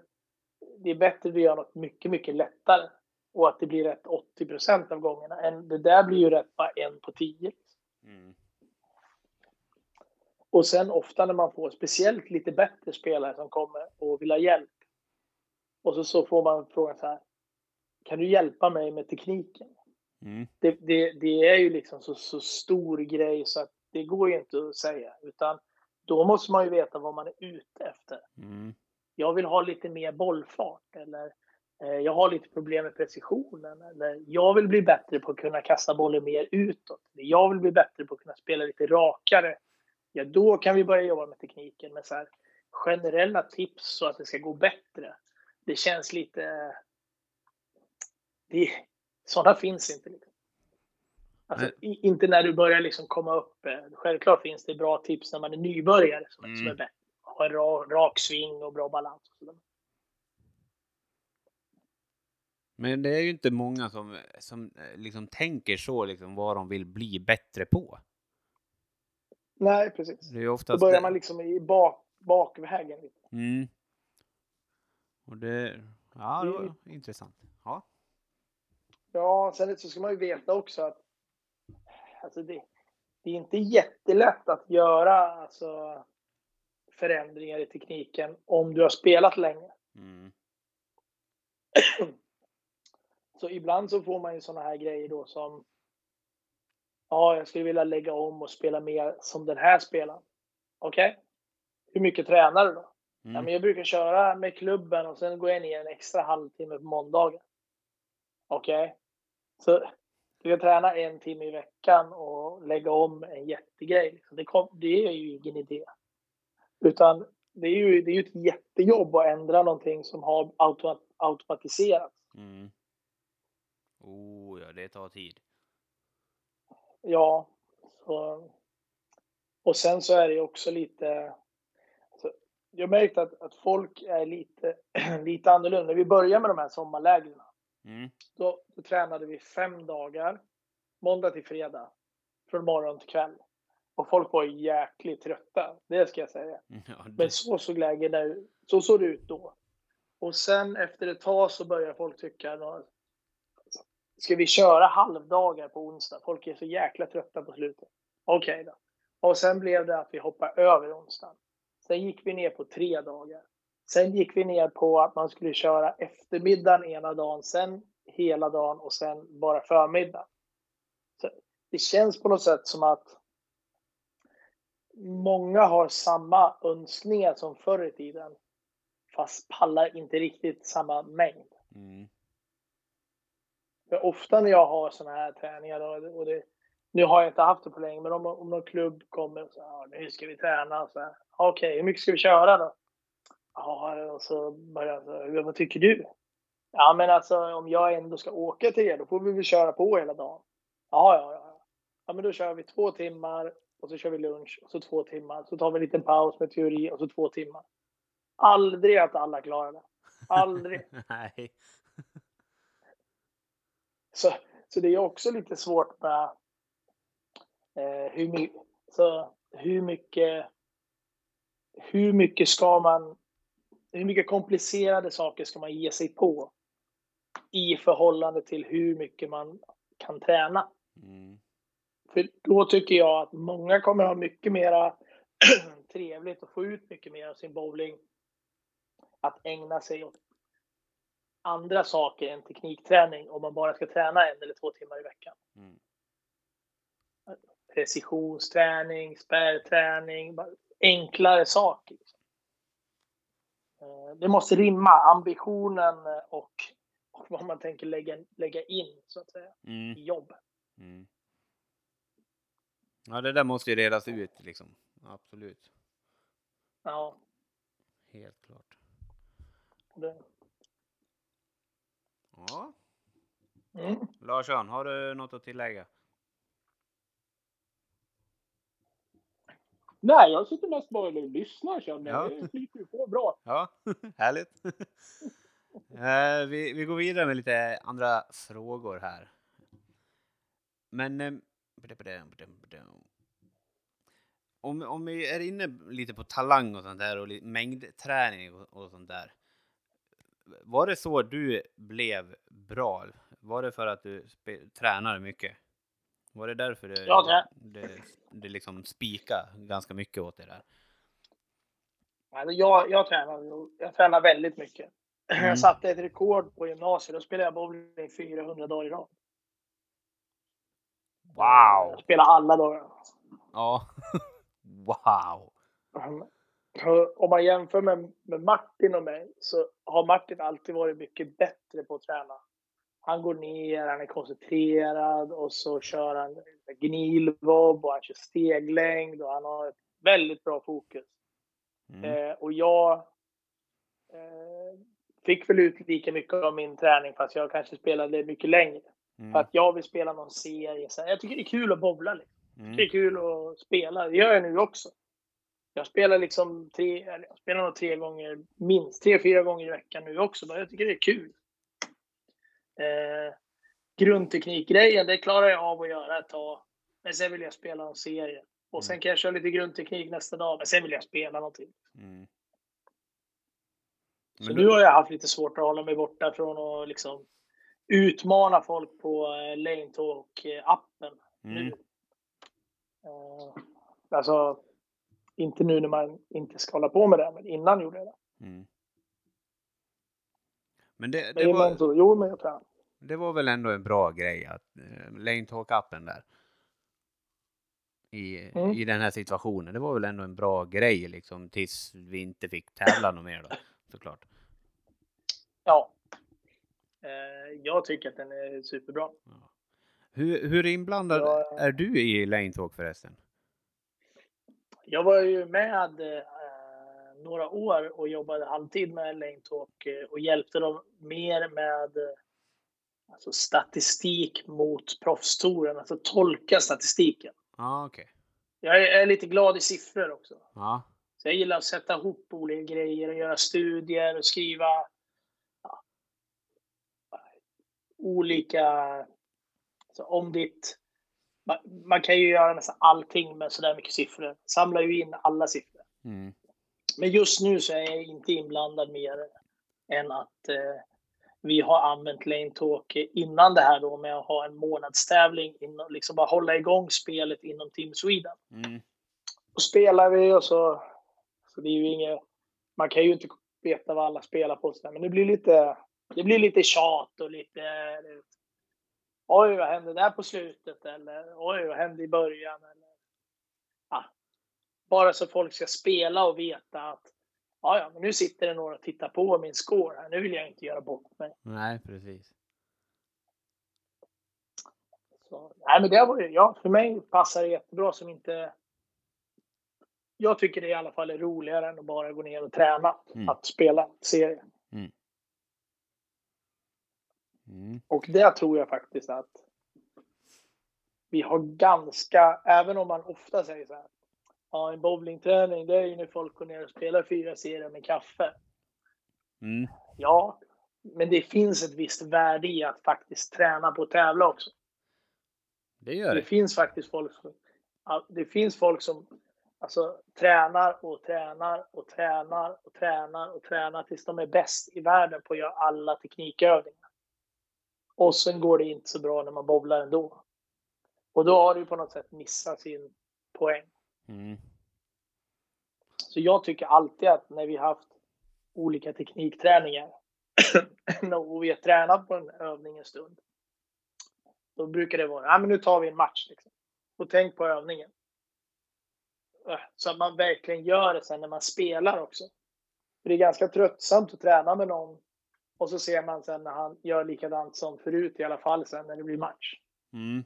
det är bättre att göra något mycket, mycket lättare och att det blir rätt 80 procent av gångerna. Än det där blir ju rätt bara en på tio. Mm. Och sen ofta när man får speciellt lite bättre spelare som kommer och vill ha hjälp. Och så, så får man frågan så här. Kan du hjälpa mig med tekniken? Mm. Det, det, det, är ju liksom så, så stor grej så att det går ju inte att säga. Utan då måste man ju veta vad man är ute efter. Mm. Jag vill ha lite mer bollfart eller eh, jag har lite problem med precisionen. Eller jag vill bli bättre på att kunna kasta bollen mer utåt. Jag vill bli bättre på att kunna spela lite rakare. Ja, då kan vi börja jobba med tekniken. med så här, generella tips så att det ska gå bättre. Det känns lite... Det, sådana finns inte. Liksom. Alltså, inte när du börjar liksom komma upp. Eh, självklart finns det bra tips när man är nybörjare som, mm. som är bättre. Ha en rak, rak sving och bra balans. Men det är ju inte många som, som eh, liksom tänker så, liksom, vad de vill bli bättre på. Nej, precis. Det är oftast Då börjar man liksom i bak, bakvägen. Mm. Och det, ja, det var mm. intressant. Ja. Ja, sen så ska man ju veta också att alltså det, det är inte jättelätt att göra alltså, förändringar i tekniken om du har spelat länge. Mm. så ibland så får man ju sådana här grejer då som Ja, jag skulle vilja lägga om och spela mer som den här spelaren. Okej. Okay. Hur mycket tränar du då? Mm. Ja, men jag brukar köra med klubben och sen går jag ner en extra halvtimme på måndagen. Okej. Okay. Så du kan träna en timme i veckan och lägga om en jättegrej. Det, kom, det är ju ingen idé. Utan det är ju det är ett jättejobb att ändra någonting som har automat, automatiserats. Mm. Oh ja, det tar tid. Ja. Så. Och sen så är det också lite... Alltså, jag märkt att, att folk är lite, lite annorlunda. När vi började med de här sommarlägren Mm. Då, då tränade vi fem dagar, måndag till fredag, från morgon till kväll. Och folk var jäkligt trötta, det ska jag säga. Ja, det... Men så såg läget ut, så såg det ut då. Och sen efter ett tag så börjar folk tycka, ska vi köra halvdagar på onsdag? Folk är så jäkla trötta på slutet. Okej okay då. Och sen blev det att vi hoppade över onsdagen. Sen gick vi ner på tre dagar. Sen gick vi ner på att man skulle köra eftermiddagen ena dagen, sen hela dagen och sen bara förmiddag. Så det känns på något sätt som att många har samma önskningar som förr i tiden. Fast pallar inte riktigt samma mängd. Mm. För ofta när jag har sådana här träningar, och det, nu har jag inte haft det på länge, men om, om någon klubb kommer och säger nu ska vi träna. Okej, okay, hur mycket ska vi köra då? Ja, och så började jag, vad tycker du? Ja, men alltså om jag ändå ska åka till er, då får vi väl köra på hela dagen. Ja, ja, ja. Ja, men då kör vi två timmar och så kör vi lunch och så två timmar. Så tar vi en liten paus med teori och så två timmar. Aldrig att alla klarar det. Aldrig. Nej. Så, så det är också lite svårt med eh, hur, mycket, så hur mycket hur mycket ska man hur mycket komplicerade saker ska man ge sig på? i förhållande till hur mycket man kan träna. Mm. För då tycker jag att många kommer ha mycket mera trevligt och få ut mycket mer av sin bowling. Att ägna sig åt andra saker än teknikträning om man bara ska träna en eller två timmar i veckan. Mm. Precisionsträning, spärrträning, enklare saker. Eh, Det måste rimma, ambitionen och, och vad man tänker lägga, lägga in så att säga, Mm. i jobb. Mm. Ja, det där måste ju redas ut liksom. Absolut. Ja, Helt klart. det, Ja. mm. Larsson, har du något att tillägga? Nej, jag sitter mest bara och lyssnar känner Ja. jag. Det flyter ju på bra. Ja, härligt. Eh, vi, vi går vidare med lite andra frågor här. Men eh, om, om vi är inne lite på talang och sånt där och mängdträning och, och sånt där. Var det så du blev bra? Var det för att du tränade mycket? Var det därför det, Ja, det- det, det liksom spika ganska mycket åt det där? Alltså jag, jag, tränar, jag tränar väldigt mycket. Mm. Jag satte ett rekord på gymnasiet. Då spelade jag bowling 400 dagar i rad. Wow! Jag spelade alla dagar. Ja. wow! Om man jämför med, med Martin och mig så har Martin alltid varit mycket bättre på att träna. Han går ner, han är koncentrerad och så kör han gnilvobb och han kör steglängd och han har ett väldigt bra fokus. Mm. Eh, och jag eh, fick väl ut lika mycket av min träning fast jag kanske spelade mycket längre. För Mm. att jag vill spela någon serie. Så jag tycker det är kul att bowla. Liksom. Det är Mm. kul att spela. Det gör jag nu också. Jag spelar liksom tre, jag spelar nog tre gånger, minst tre, fyra gånger i veckan nu också. Men jag tycker det är kul. Eh, grundteknikgrejen, det klarar jag av att göra ett tag. Men sen vill jag spela en serie. Och sen Mm. kan jag köra lite grundteknik nästa dag. Men sen vill jag spela någonting. Mm. Så nu har jag haft lite svårt att hålla mig borta från att liksom utmana folk på eh, Lane Talk-appen. Mm. nu. Eh, alltså, inte nu när man inte ska hålla på med det, men innan gjorde jag det. Mm. Men det, det, innan var, så, jo, men jag tränar. det var väl ändå en bra grej att uh, Lane Talk-appen där. I, Mm. I den här situationen. Det var väl ändå en bra grej liksom tills vi inte fick tävla något mer då. Såklart. Ja. Eh, jag tycker att den är superbra. Hur, hur inblandad Ja. är du i Lane Talk förresten? Jag var ju med eh, några år och jobbade halvtid med Lane Talk eh, och hjälpte dem mer med eh, alltså statistik mot proffstouren, alltså tolka statistiken. Ja, okej. Jag är, jag är lite glad i siffror också. Ja. Så jag gillar att sätta ihop olika grejer och göra studier och skriva ja, olika... Alltså om ditt... Man, man kan ju göra nästan allting med sådär mycket siffror. Samlar ju in alla siffror. Mm. Men just nu så är jag inte inblandad mer än att eh, vi har använt Lane Talk innan det här då med att ha en månadstävling, inom, liksom bara hålla igång spelet inom Team Sweden. Mm. Och spelar vi och så, så det är ju inget, man kan ju inte veta vad alla spelar på, men det blir lite, det blir lite tjat och lite, oj vad hände där på slutet eller oj vad hände i början eller, ja. Bara så folk ska spela och veta att ja, ja, men nu sitter det några och tittar på min score här, nu vill jag inte göra bort mig. Nej, precis. Så, nej, men det var ju, ja, för mig passar det jättebra som inte... Jag tycker det i alla fall är roligare än att bara gå ner och träna. Mm. Att spela serie. Mm. Och det tror jag faktiskt att vi har ganska, även om man ofta säger så här. Ja, en bowlingträning, det är ju när folk går ner och spelar fyra serier med kaffe. Mm. Ja, men det finns ett visst värde i att faktiskt träna på att tävla också. Det gör Det det. finns faktiskt folk som, det finns folk som alltså, tränar och tränar och tränar och tränar och tränar tills de är bäst i världen på att göra alla teknikövningar. Och sen går det inte så bra när man bowlar ändå. Och då har du på något sätt missat sin poäng. Mm. Så jag tycker alltid att när vi haft olika teknikträningar och vi har tränat på en övning en stund. Då brukar det vara, ja men nu tar vi en match. Liksom. Och tänk på övningen. Äh, så att man verkligen gör det sen när man spelar också. För det är ganska tröttsamt att träna med någon och så ser man sen när han gör likadant som förut i alla fall sen när det blir match. Mm.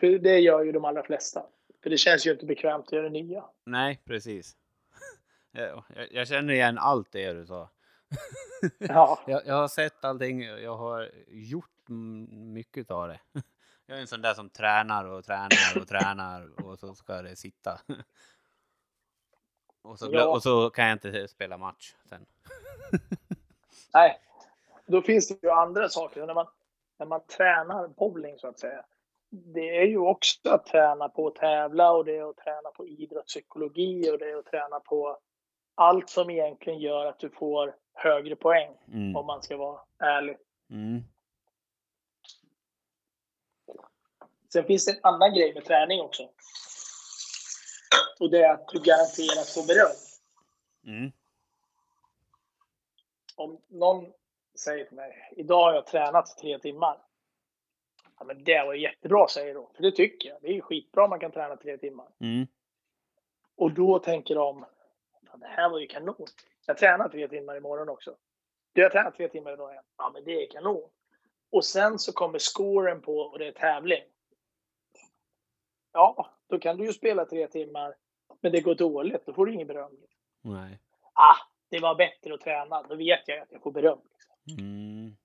För det gör ju de allra flesta. För det känns ju inte bekvämt att göra det nya. Nej, precis. jag, jag känner igen allt det du sa. Ja. jag, jag har sett allting, jag har gjort mycket av det. Jag är en sån där som tränar och tränar och tränar och så ska det sitta. Och så, Ja. och så kan jag inte spela match sen. Nej, då finns det ju andra saker. När man, när man tränar bowling så att säga. Det är ju också att träna på att tävla och det är att träna på idrottspsykologi och det är att träna på allt som egentligen gör att du får högre poäng Mm. om man ska vara ärlig. Mm. Sen finns det en annan grej med träning också. Och det är att du garanterat får beröm. Mm. Om någon säger till mig, idag har jag tränat tre timmar. Ja, men det var jättebra säger de. För det tycker jag. Det är skitbra om man kan träna tre timmar. Mm. Och då tänker de, "Fan, det här var ju kanon. Jag tränar tre timmar imorgon också. Du har tränat tre timmar idag igen. Ja, men det är kanon. Och sen så kommer scoren på och det är tävling. Ja, då kan du ju spela tre timmar, men det går dåligt. Då får du ingen beröm. Nej. Ah, det var bättre att träna. Då vet jag att jag får beröm. Mm.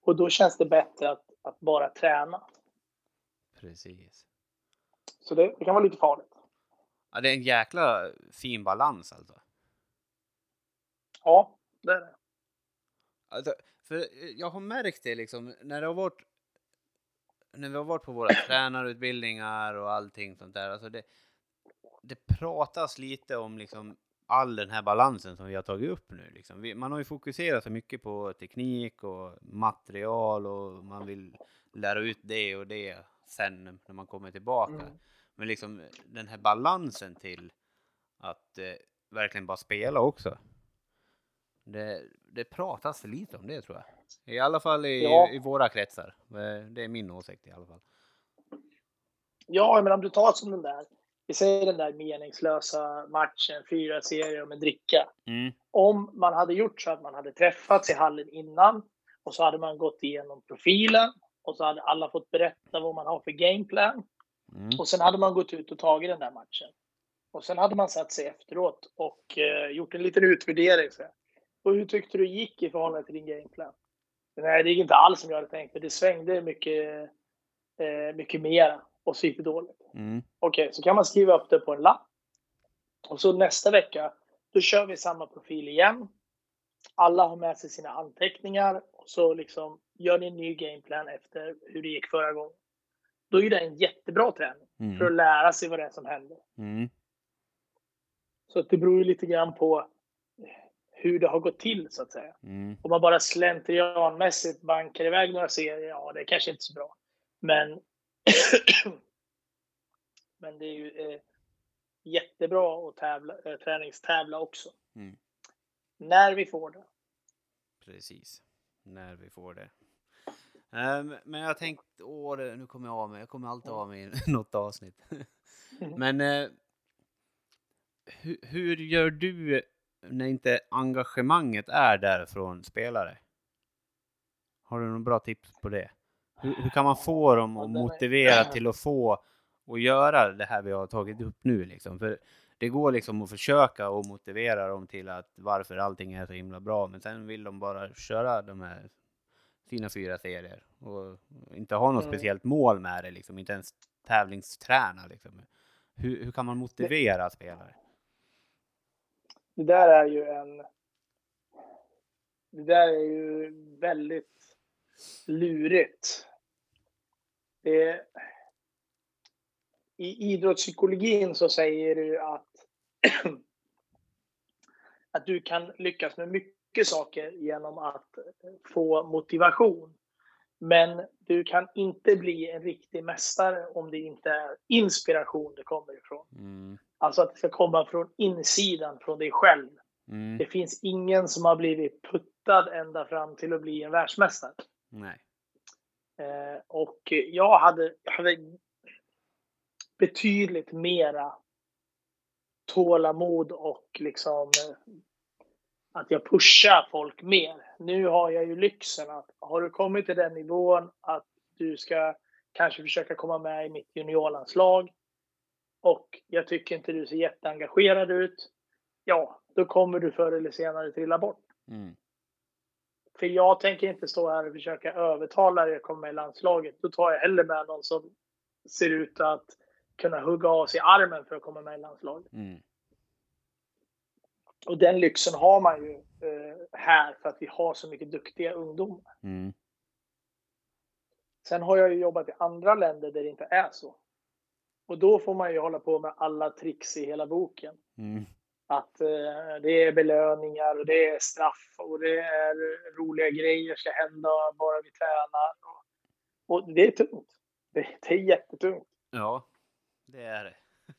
Och då känns det bättre att, att bara träna. Precis. Så det, det kan vara lite farligt. Ja, det är en jäkla fin balans alltså. Ja, det är det. Alltså, för jag har märkt det liksom när det har varit när vi har varit på våra tränarutbildningar och allting sånt där. Alltså det, det pratas lite om liksom all den här balansen som vi har tagit upp nu. Liksom. Vi, man har ju fokuserat så mycket på teknik och material och man vill lära ut det och det sen när man kommer tillbaka. Mm. Men liksom den här balansen till att eh, verkligen bara spela också. Det, det pratas för lite om det tror jag. I alla fall i, Ja. i våra kretsar. Eh, Det är min åsikt i alla fall. Ja, men om du tar som den där, vi säger den där meningslösa matchen, fyra serier om en dricka. Mm. Om man hade gjort så att man hade träffats i hallen innan och så hade man gått igenom profilen och så hade alla fått berätta vad man har för gameplan. Mm. Och sen hade man gått ut och tagit den där matchen. Och sen hade man satt sig efteråt och eh, gjort en liten utvärdering. Så. Och hur tyckte du gick i förhållande till din gameplan? Nej, det gick inte alls som jag hade tänkt, men det svängde mycket, eh, mycket mera och så gick det dåligt. Mm. Okej, så kan man skriva upp det på en lapp. Och så nästa vecka, då kör vi samma profil igen. Alla har med sig sina anteckningar och så liksom gör ni en ny gameplan efter hur det gick förra gången. Då är det en jättebra träning för att Mm. lära sig vad det är som händer. Mm. Så att det beror ju lite grann på hur det har gått till så att säga. Mm. Om man bara slentrianmässigt bankar iväg några serier, ja det är kanske inte så bra. Men, men det är ju eh, jättebra att tävla, eh, träningstävla också. Mm. När vi får det. Precis. När vi får det. Ehm, men jag tänkte, åh, nu kommer jag av mig. Jag kommer alltid av mig i något avsnitt. Men eh, hur, hur gör du när inte engagemanget är där från spelare? Har du några bra tips på det? Hur, hur kan man få dem att motivera till att få och göra det här vi har tagit upp nu liksom? För det går liksom att försöka och motivera dem till att varför allting är så himla bra, men sen vill de bara köra de här sina fyra serier och inte ha något Mm. speciellt mål med det, liksom, inte ens tävlingsträna. Liksom. Hur, hur kan man motivera spelare? Det där är ju en... Det där är ju väldigt lurigt. Det, I idrottspsykologin så säger du att, att du kan lyckas med mycket saker genom att få motivation. Men du kan inte bli en riktig mästare om det inte är inspiration det kommer ifrån. Mm. Alltså att det ska komma från insidan, från dig själv. Mm. Det finns ingen som har blivit puttad ända fram till att bli en världsmästare. Nej. Eh, och jag hade, jag hade betydligt mera tålamod och liksom eh, att jag pushar folk mer. Nu har jag ju lyxen att har du kommit till den nivån att du ska kanske försöka komma med i mitt juniorlandslag och jag tycker inte du ser jätteengagerad ut. Ja, då kommer du förr eller senare trilla bort. Mm. För jag tänker inte stå här och försöka övertala dig att komma med i landslaget. Då tar jag hellre med någon som ser ut att kunna hugga av sig armen för att komma med i landslaget. Mm. Och den lyxen har man ju eh, här för att vi har så mycket duktiga ungdomar. Mm. Sen har jag ju jobbat i andra länder där det inte är så. Och då får man ju hålla på med alla tricks i hela boken. Mm. Att eh, det är belöningar och det är straff och det är roliga grejer ska hända bara vi tränar. Och, och det är tungt. Det, det är jättetungt. Ja, det är det.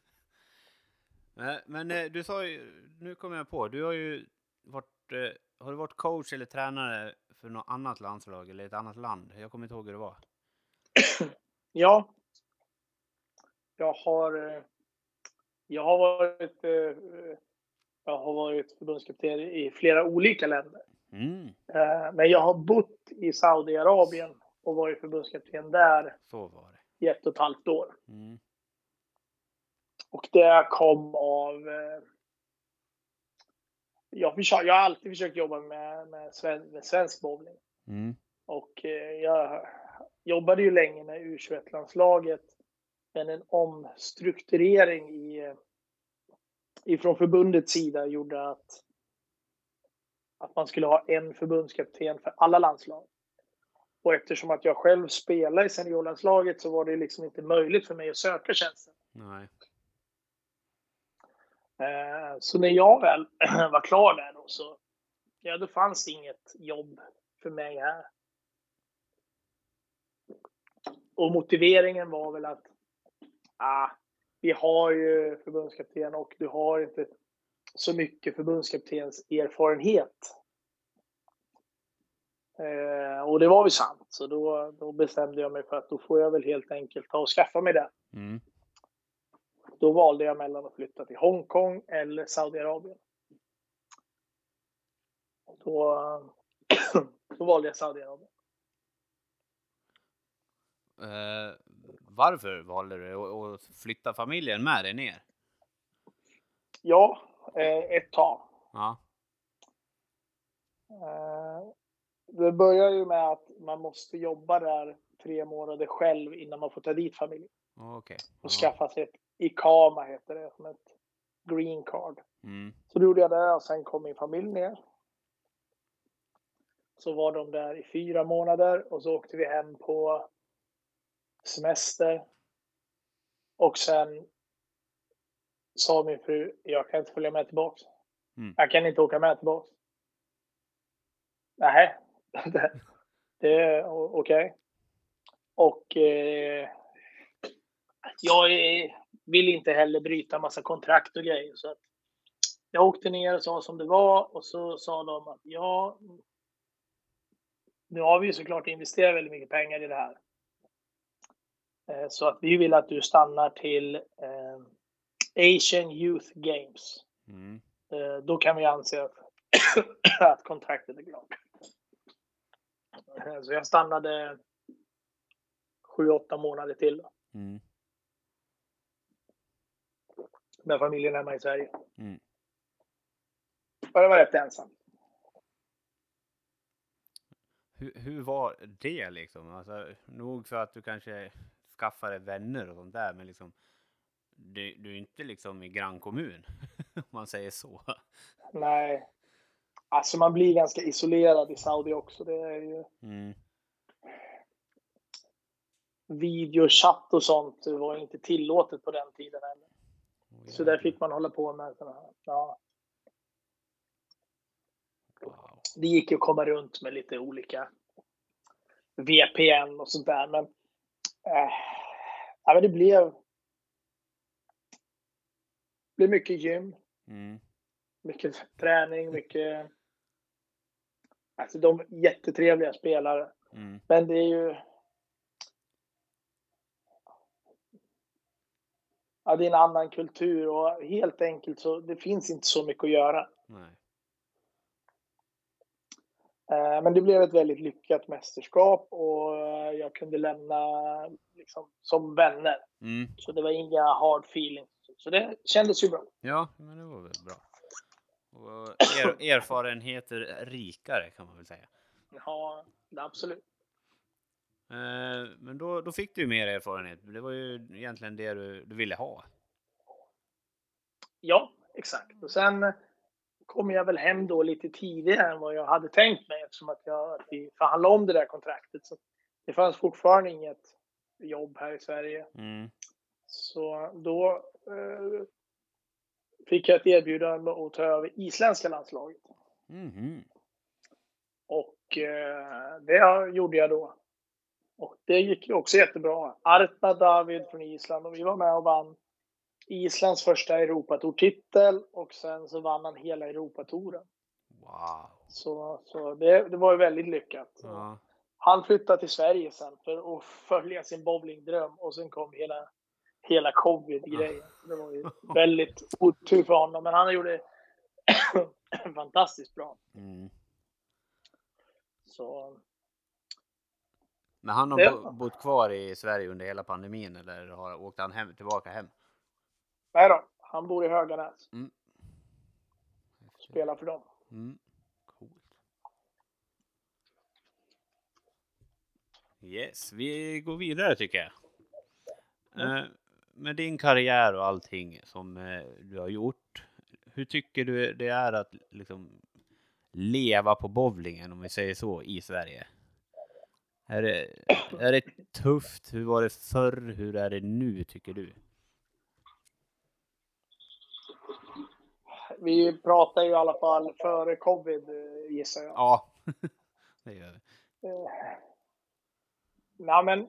Men, men eh, du sa ju, nu kommer jag på, du har ju varit, eh, har du varit coach eller tränare för något annat landslag eller ett annat land? Jag kommer inte ihåg hur det var. Ja. Jag har, eh, jag har varit, eh, jag har varit förbundskapten i flera olika länder. Mm, Eh, Men jag har bott i Saudiarabien och varit förbundskapten där så var det. i ett och ett halvt år. Mm. Och det kom av... eh, Jag, försöker, jag har alltid försökt jobba med, med, sven, med svensk bowling. Mm. Och eh, jag jobbade ju länge med U21-landslaget. Men en omstrukturering i, eh, ifrån förbundets sida gjorde att, att man skulle ha en förbundskapten för alla landslag. Och eftersom att jag själv spelar i seniorlandslaget så var det liksom inte möjligt för mig att söka tjänsten. Nej. Eh, Så när jag väl var klar där då så, ja då fanns inget jobb för mig här. Och motiveringen var väl att, ah, vi har ju förbundskapten och du har inte så mycket förbundskaptens erfarenhet. Eh, och det var väl sant, så då, då bestämde jag mig för att då får jag väl helt enkelt ta och skaffa mig det. Mm. Då valde jag mellan att flytta till Hongkong eller Saudiarabien. Då, då valde jag Saudiarabien. Eh, varför valde du att- flytta familjen med dig ner? Ja, eh, ett tag. Ja. Eh, Det börjar ju med att man måste jobba där tre månader själv innan man får ta dit familjen. Okej. Och skaffa sig ett ICAMA heter det, som ett green card. Mm. Så då gjorde jag det och sen kom min familj ner. Så var de där i fyra månader och så åkte vi hem på semester. Och sen sa min fru, jag kan inte följa med tillbaks. Mm. Jag kan inte åka med tillbaks. Nej, det, det är okej. Och eh, jag vill inte heller bryta massa kontrakt och grejer. Så jag åkte ner och sa som det var och så sa de att ja, nu har vi ju såklart investerat väldigt mycket pengar i det här. Eh, Så att vi vill att du stannar till eh, Asian Youth Games. Mm. Eh, Då kan vi anse att, kontraktet är klart. Så jag stannade sju, åtta månader till då, Mm. med familjen hemma i Sverige. Mm. Och jag var rätt ensam. Hur, hur var det liksom? Alltså, nog för att du kanske skaffade vänner och sånt där, men liksom du, du är inte liksom i grannkommun, om man säger så. Nej. Alltså man blir ganska isolerad i Saudi också. Det är ju Mm. videochatt och sånt var inte tillåtet på den tiden heller. Åh, Så där fick man hålla på med såna här. Ja. Wow. det gick ju att komma runt med lite olika VPN och sånt där. Men, ja, men det blev, det blev mycket gym, Mm. mycket träning, mycket... Alltså de är jättetrevliga spelare. Mm. Men det är ju... Ja, det är en annan kultur och helt enkelt så det finns inte så mycket att göra. Nej. Eh, Men det blev ett väldigt lyckat mästerskap och eh, jag kunde lämna liksom, som vänner. Mm. Så det var inga hard feelings. Så det kändes ju bra. Ja, men det var väl bra. Och er, erfarenheter rikare kan man väl säga. Ja, absolut. Eh, men då, då fick du ju mer erfarenhet. Det var ju egentligen det du, du ville ha. Ja, exakt. Och sen kom jag väl hem då lite tidigare än vad jag hade tänkt mig eftersom att, jag, att vi förhandlade om det där kontraktet. Så det fanns fortfarande inget jobb här i Sverige. Mm. Så då eh, fick jag ett erbjudande att ta över isländska landslaget. Mhm. Och eh, det gjorde jag då. Och det gick också jättebra. Arta David från Island och vi var med och vann Islands första Europatourtitel och sen så vann han hela Europatouren. Wow. Så, så det, det var ju väldigt lyckat. Ja. Han flyttade till Sverige sen för att följa sin bowlingdröm och sen kom hela, hela covid-grejen. Det var ju väldigt otur för honom, men han gjorde fantastiskt bra. Mm. Så Men han har Det- bott kvar i Sverige under hela pandemin eller har åkt han hem, tillbaka hem? Nej då, han bor i Höganäs. Mm. Spelar för dem. Mm. Coolt. Yes, vi går vidare tycker jag. Eh, med din karriär och allting som eh, du har gjort. Hur tycker du det är att liksom leva på bowlingen om vi säger så i Sverige? Är det, är det tufft? Hur var det förr? Hur är det nu tycker du? Vi pratar ju i alla fall före covid eh, gissar jag. Ja, det gör vi. Eh, Nej men.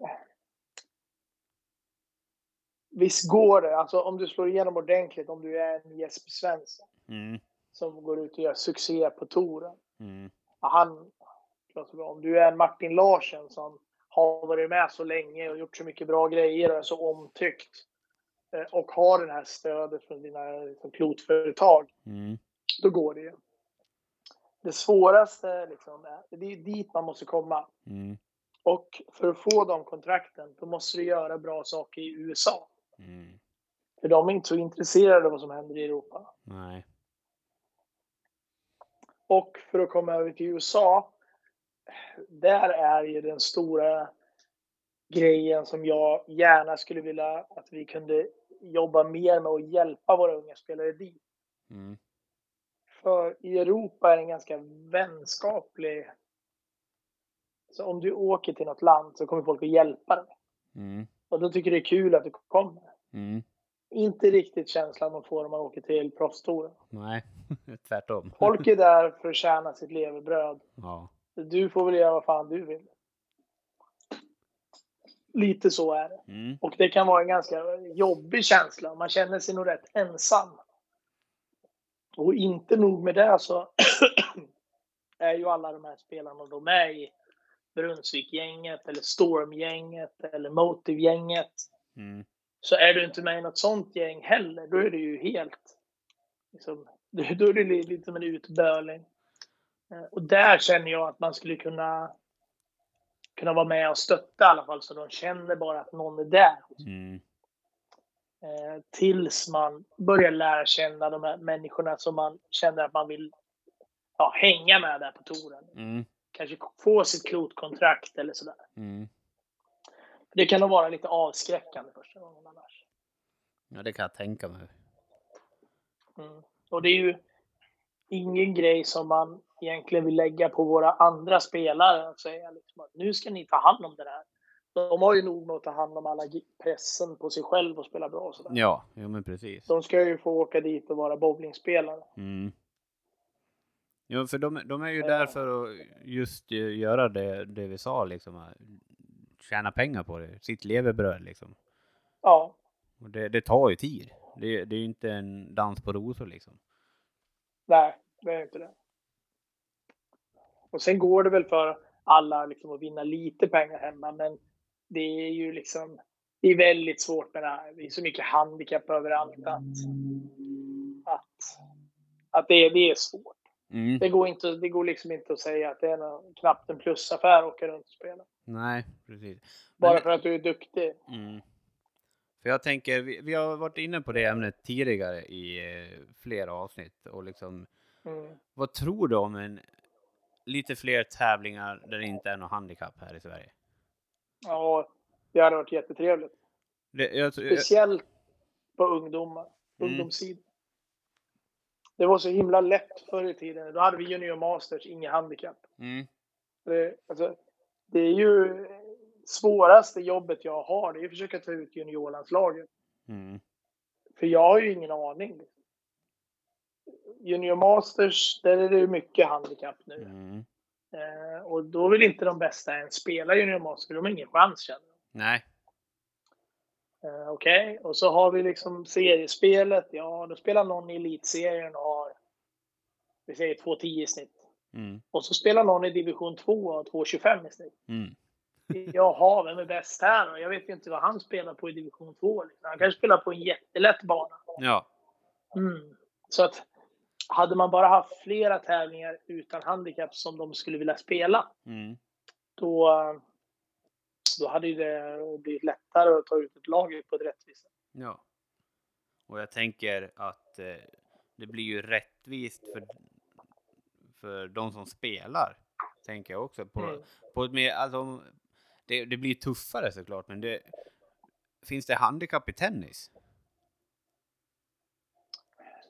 Visst går det. Alltså om du slår igenom ordentligt, om du är en Jesper Svensson Mm, som går ut och gör succé på touren. mm, Han, om du är en Martin Larsen som har varit med så länge och gjort så mycket bra grejer och är så omtyckt eh, och har det här stödet från dina liksom, klotföretag, mm, då går det ju. Det svåraste liksom, är, det är dit man måste komma. mm, Och för att få de kontrakten, då måste du göra bra saker i USA. mm. För de är inte så intresserade av vad som händer i Europa. Nej. Och för att komma över till USA, där är ju den stora grejen som jag gärna skulle vilja att vi kunde jobba mer med att hjälpa våra unga spelare dit. Mm, För i Europa är det en ganska vänskaplig... Så om du åker till något land så kommer folk att hjälpa dig. mm, Och då tycker det är kul att du kommer. mm. Inte riktigt känslan man får om man åker till proffstouren. Nej, tvärtom. Folk är där för att tjäna sitt levebröd. Ja. Du får väl göra vad fan du vill. Lite så är det. Mm, Och det kan vara en ganska jobbig känsla. Man känner sig nog rätt ensam. Och inte nog med det så är ju alla de här spelarna de är i Brunnsvik-gänget eller Storm-gänget eller Motive-gänget. mm, Så är du inte med i något sånt gäng heller, då är du ju helt... Liksom, då då är det li- lite som en utböling. Eh, Och där känner jag att man skulle kunna, kunna vara med och stötta i alla fall, så de känner bara att någon är där. mm, Eh, tills man börjar lära känna de här människorna som man känner att man vill ja, hänga med där på touren. mm, Kanske få sitt klotkontrakt eller sådär. mm. Det kan nog vara lite avskräckande första gången annars. Ja, det kan jag tänka mig. Mm. Och det är ju ingen grej som man egentligen vill lägga på våra andra spelare. Att säga liksom att nu ska ni ta hand om det här. De har ju nog med att ta hand om alla pressen på sig själv och spela bra och sådär. Ja, jo men precis. De ska ju få åka dit och vara bowlingspelare. Mm. Jo, för de, de är ju Ja. där för att just eh, göra det, det vi sa, liksom. Tjäna pengar på det, sitt levebröd liksom. Ja, Och det, det tar ju tid. Det, det är ju inte en dans på rosor liksom. Nej, det är inte det. Och sen går det väl för alla liksom att vinna lite pengar hemma, men det är ju liksom det är väldigt svårt med det här. Det är så mycket handikapp överallt att, att, att det, är- det är svårt. Mm. Det går, inte, det går liksom inte att säga att det är någon, knappt en plusaffär att åka runt och spela. Nej, precis. Bara Men- för att du är duktig. Mm. För jag tänker, vi, vi har varit inne på det ämnet tidigare i eh, flera avsnitt och liksom, Mm. vad tror du om en lite fler tävlingar där det inte är något handikapp här i Sverige? Ja, det hade varit jättetrevligt. Det, jag, Speciellt på ungdomar. Mm. Ungdomssidan. Det var så himla lätt förr i tiden. Då hade vi junior masters, inga handikapp. mm, Det, alltså, det är ju svåraste jobbet jag har. Det är att försöka ta ut juniorlandslaget. mm, För jag har ju ingen aning. Junior masters, där är det ju mycket handikapp nu. mm. Eh, och då vill inte de bästa ens spela junior masters. för De har ingen chans känner. Nej. Eh, Okej, och så har vi liksom seriespelet. Ja, då spelar någon i elitserien och har, vi säger 2,10 i snitt. Mm, Och så spelar någon i division 2 och har 2,25 i snitt. mm, Jaha, vem är bäst här då? Jag vet ju inte vad han spelar på i division 2. Liksom. Han kanske spelar på en jättelätt bana. ja. Mm. Så att hade man bara haft flera tävlingar utan handikapp som de skulle vilja spela, Mm, då, då hade det blivit lättare att ta ut ett lag på ett rättvist sätt. ja. Och jag tänker att eh, det blir ju rättvist för, för de som spelar. Tänker jag också på, Mm. på ett mer, alltså, det, det blir tuffare såklart, men det, finns det handikapp i tennis?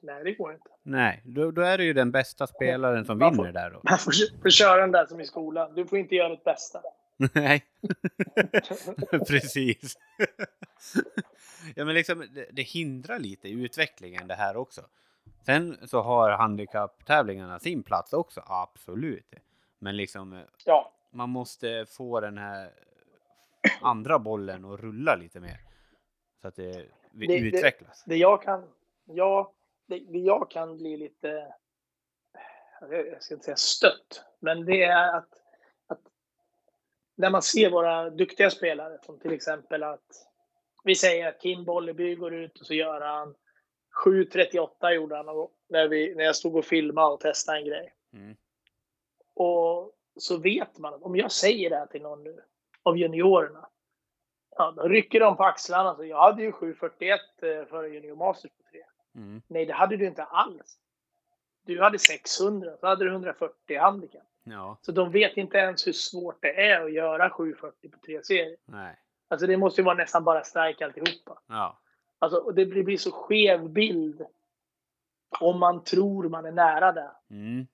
Nej, det går inte. Nej, då, då är det ju den bästa spelaren som Man får- vinner där då. Man får, får köra den där som i skolan. Du får inte göra ditt bästa. Nej, precis. ja, men liksom, det, det hindrar lite utvecklingen det här också. Sen så har handikapptävlingarna sin plats också, absolut. Men liksom, eh, Ja, man måste få den här andra bollen att rulla lite mer. Så att det, Det- det- utvecklas. det jag kan, ja, det, det jag kan bli lite, jag ska inte säga stött, men det är att, att när man ser våra duktiga spelare, som till exempel att vi säger att Kim Bolleby går ut och så gör han 7.38 gjorde han när, vi, när jag stod och filmade och testade en grej. Mm. Och så vet man att om jag säger det här till någon nu av juniorerna, ja, då rycker de på axlarna. Så jag hade ju 7.41 eh, före junior masters på tre. Mm. Nej, det hade du inte alls. Du hade 600, så hade du 140 handikapp. Ja, Så de vet inte ens hur svårt det är att göra 740 på tre serier. nej. Alltså det måste ju vara nästan bara strike alltihopa. Ja, Alltså, och det blir blir så skev bild om man tror man är nära det. mm.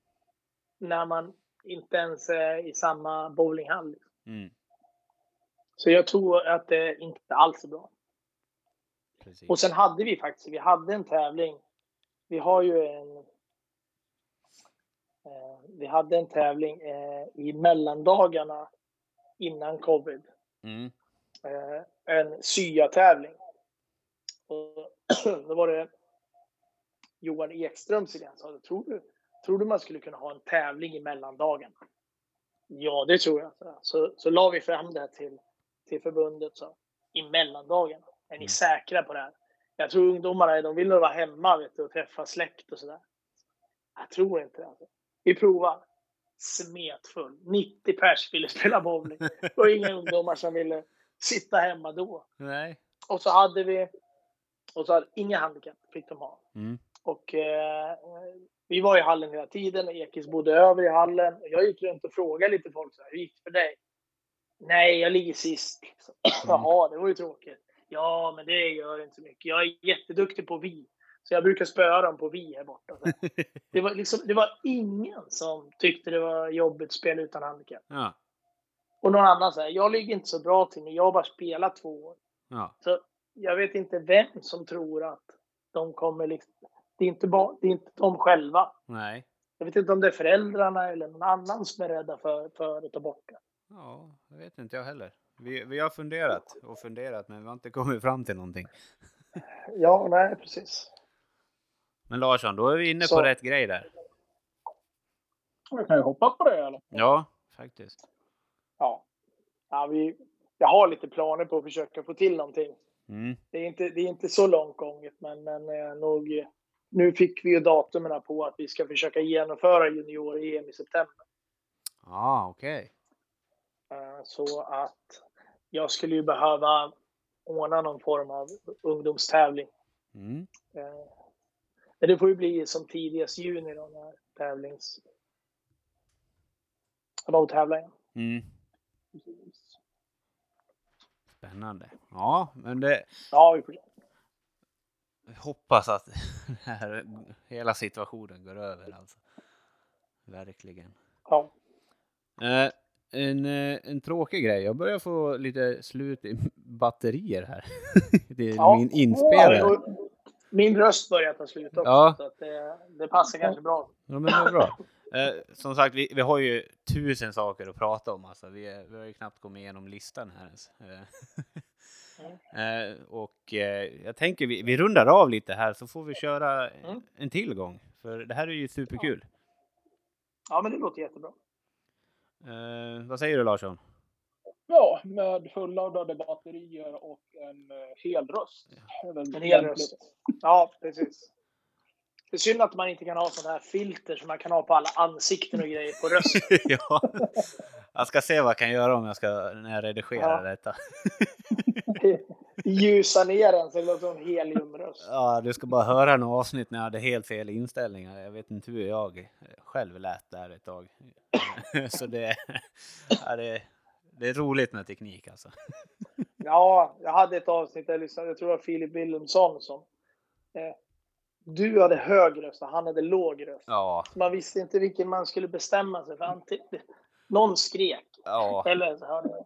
När man inte ens är i samma bowlinghall. Mm. Så jag tror att det inte alls är bra. Precis. Och sen hade vi faktiskt, vi hade en tävling. Vi har ju en... Eh, vi hade en tävling eh, i mellandagarna innan covid. Mm. Eh, en sya-tävling. Och då var det Johan Ekströms idé. Han sa, tror du, tror du man skulle kunna ha en tävling i mellandagarna? Ja, det tror jag. Så, så, la vi fram det till, till förbundet. Så, I mellandagarna. Är ni Mm. säkra på det här? Jag tror ungdomarna de vill nog vara hemma vet du, och träffa släkt och sådär. Jag tror inte det. Alltså. Vi provar. Smetfull. 90 pers ville spela bowling. Och inga ungdomar som ville sitta hemma då. Nej. Och så hade vi och så hade inga handikapp fick de ha. Mm. Och eh, vi var i hallen hela tiden Ekis bodde över i hallen. Och jag gick runt och frågade lite folk så här, hur gick det för dig? Nej, jag ligger sist. Liksom. Jaha, det var ju tråkigt. Ja, men det gör inte så mycket. Jag är jätteduktig på vi. Så jag brukar spöa dem på vi här borta. Det var, liksom, det var ingen som tyckte det var jobbigt att spela utan handikapp. Ja. Och någon annan säger, jag ligger inte så bra till, men jag har bara spelat två år. Ja. Så jag vet inte vem som tror att de kommer liksom... Det är inte, det är inte de själva. Nej. Jag vet inte om det är föräldrarna eller någon annan som är rädda för, för att ta bort det. Ja, det vet inte jag heller. Vi, vi har funderat och funderat, men vi har inte kommit fram till någonting. Ja, nej, precis. Men Larsson, då är vi inne Så- på rätt grej där. Jag kan ju hoppas på det eller? Ja, faktiskt. Ja. ja vi, jag har lite planer på att försöka få till någonting. Mm. Det är inte, det är inte så långt gånget, men, men eh, nog, nu fick vi ju datumen på att vi ska försöka genomföra junior-EM i september. Ah, okej. Eh, Så att jag skulle ju behöva ordna någon form av ungdomstävling. Mm. Eh, Men det får ju bli som tidigast juni då när tävlings... De tävlar igen. Mm. Spännande. Ja, men det Ja, vi får se. Hoppas att den här, hela situationen går över alltså. Verkligen. Ja. Eh, en, eh, en tråkig grej. Jag börjar få lite slut i batterier här. det är Ja. min inspelare. Min röst börjar ta slut också, Ja. så det, det passar kanske bra. Ja, men det bra. Eh, som sagt, vi, vi har ju tusen saker att prata om. Alltså. Vi, vi har ju knappt kommit igenom listan här ens. Eh, eh, och eh, jag tänker vi, vi rundar av lite här så får vi köra Mm. en tillgång. För det här är ju superkul. Ja, men det låter jättebra. Eh, vad säger du Larsson? Ja, med fulladdade batterier och en hel röst. Det är väl En hel röst. Ja, precis. Det är synd att man inte kan ha sådana här filter som man kan ha på alla ansikten och grejer på rösten. ja. Jag ska se vad jag kan göra om jag ska, när jag redigerar Ja. detta. Ljusa ner den så det låter som en heliumröst. Ja, du ska bara höra några avsnitt när jag hade helt fel inställningar. Jag vet inte hur jag själv lät där ett tag. Så det, ja, det, det är roligt med teknik alltså. Ja, jag hade ett avsnitt där jag lyssnade, jag tror det var Filip Willumsson som... Eh, du hade hög röst och han hade låg röst. Ja, Så man visste inte vilken man skulle bestämma sig för. Antingen, någon skrek. ja Eller så hörde jag.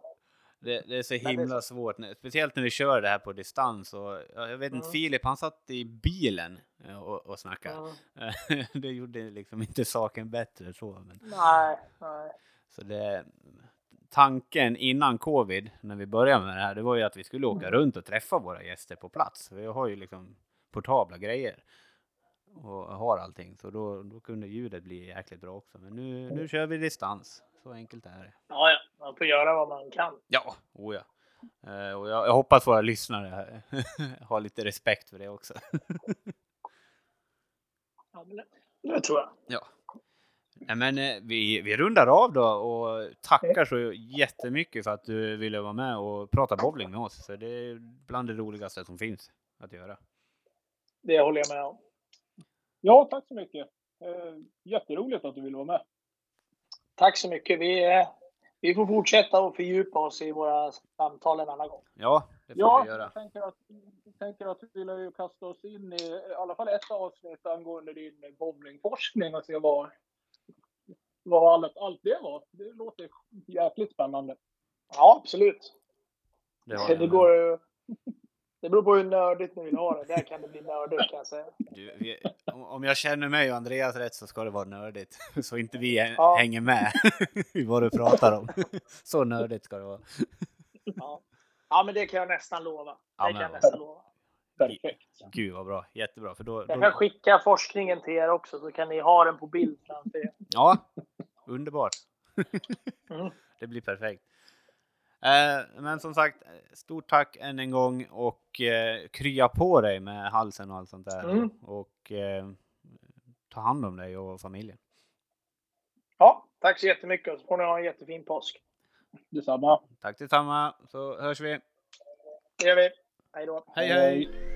Det, det är så himla svårt. Speciellt när vi kör det här på distans. Och, ja, jag vet inte, Mm. Filip han satt i bilen och, och snackade. Mm. Det gjorde liksom inte saken bättre så. Men, Nej, nej. så det, tanken innan covid, när vi började med det här, det var ju att vi skulle åka runt och träffa våra gäster på plats. Vi har ju liksom portabla grejer och har allting, så då, då kunde ljudet bli jäkligt bra också. Men nu, nu kör vi distans, så enkelt är det. Ja, ja. Man får göra vad man kan. Ja, oh ja. Eh, och jag, jag hoppas våra lyssnare har lite respekt för det också. Ja, men det, det tror jag. Ja. Nej, men eh, vi, vi rundar av då och tackar så jättemycket för att du ville vara med och prata bowling med oss. För det är bland det roligaste som finns att göra. Det håller jag med om. Ja, tack så mycket. Eh, jätteroligt att du ville vara med. Tack så mycket. Vi, eh, vi får fortsätta och fördjupa oss i våra samtal en annan gång. Ja, det får Ja, vi göra. jag tänker att, jag tänker att vi vill ju kasta oss in i i alla fall ett avsnitt angående din bowlingforskning och se vad, vad allt, allt det var. Det låter jäkligt spännande. Ja, absolut. Det, Det, går ju... Det beror på hur nördigt ni vill ha det. Där kan det bli nördigt kan jag säga. Du, vi, om, jag känner mig och Andreas rätt så ska det vara nördigt. Så inte vi Ja. hänger med i vad du pratar om. Så nördigt ska det vara. Ja. ja, men det kan jag nästan lova. Ja, Det kan jag nästan lova. Perfekt. Gud vad bra, jättebra. För då, Jag kan då, skicka forskningen till er också så kan ni ha den på bild framför er. ja, underbart. Mm. Det blir perfekt. Eh, men som sagt, stort tack än en gång och eh, krya på dig med halsen och allt sånt där. Mm. Och eh, ta hand om dig och familjen. Ja, tack så jättemycket och så får ni ha en jättefin påsk. Detsamma. Tack detsamma, så hörs vi. Det gör vi. Hej då. Hej hej!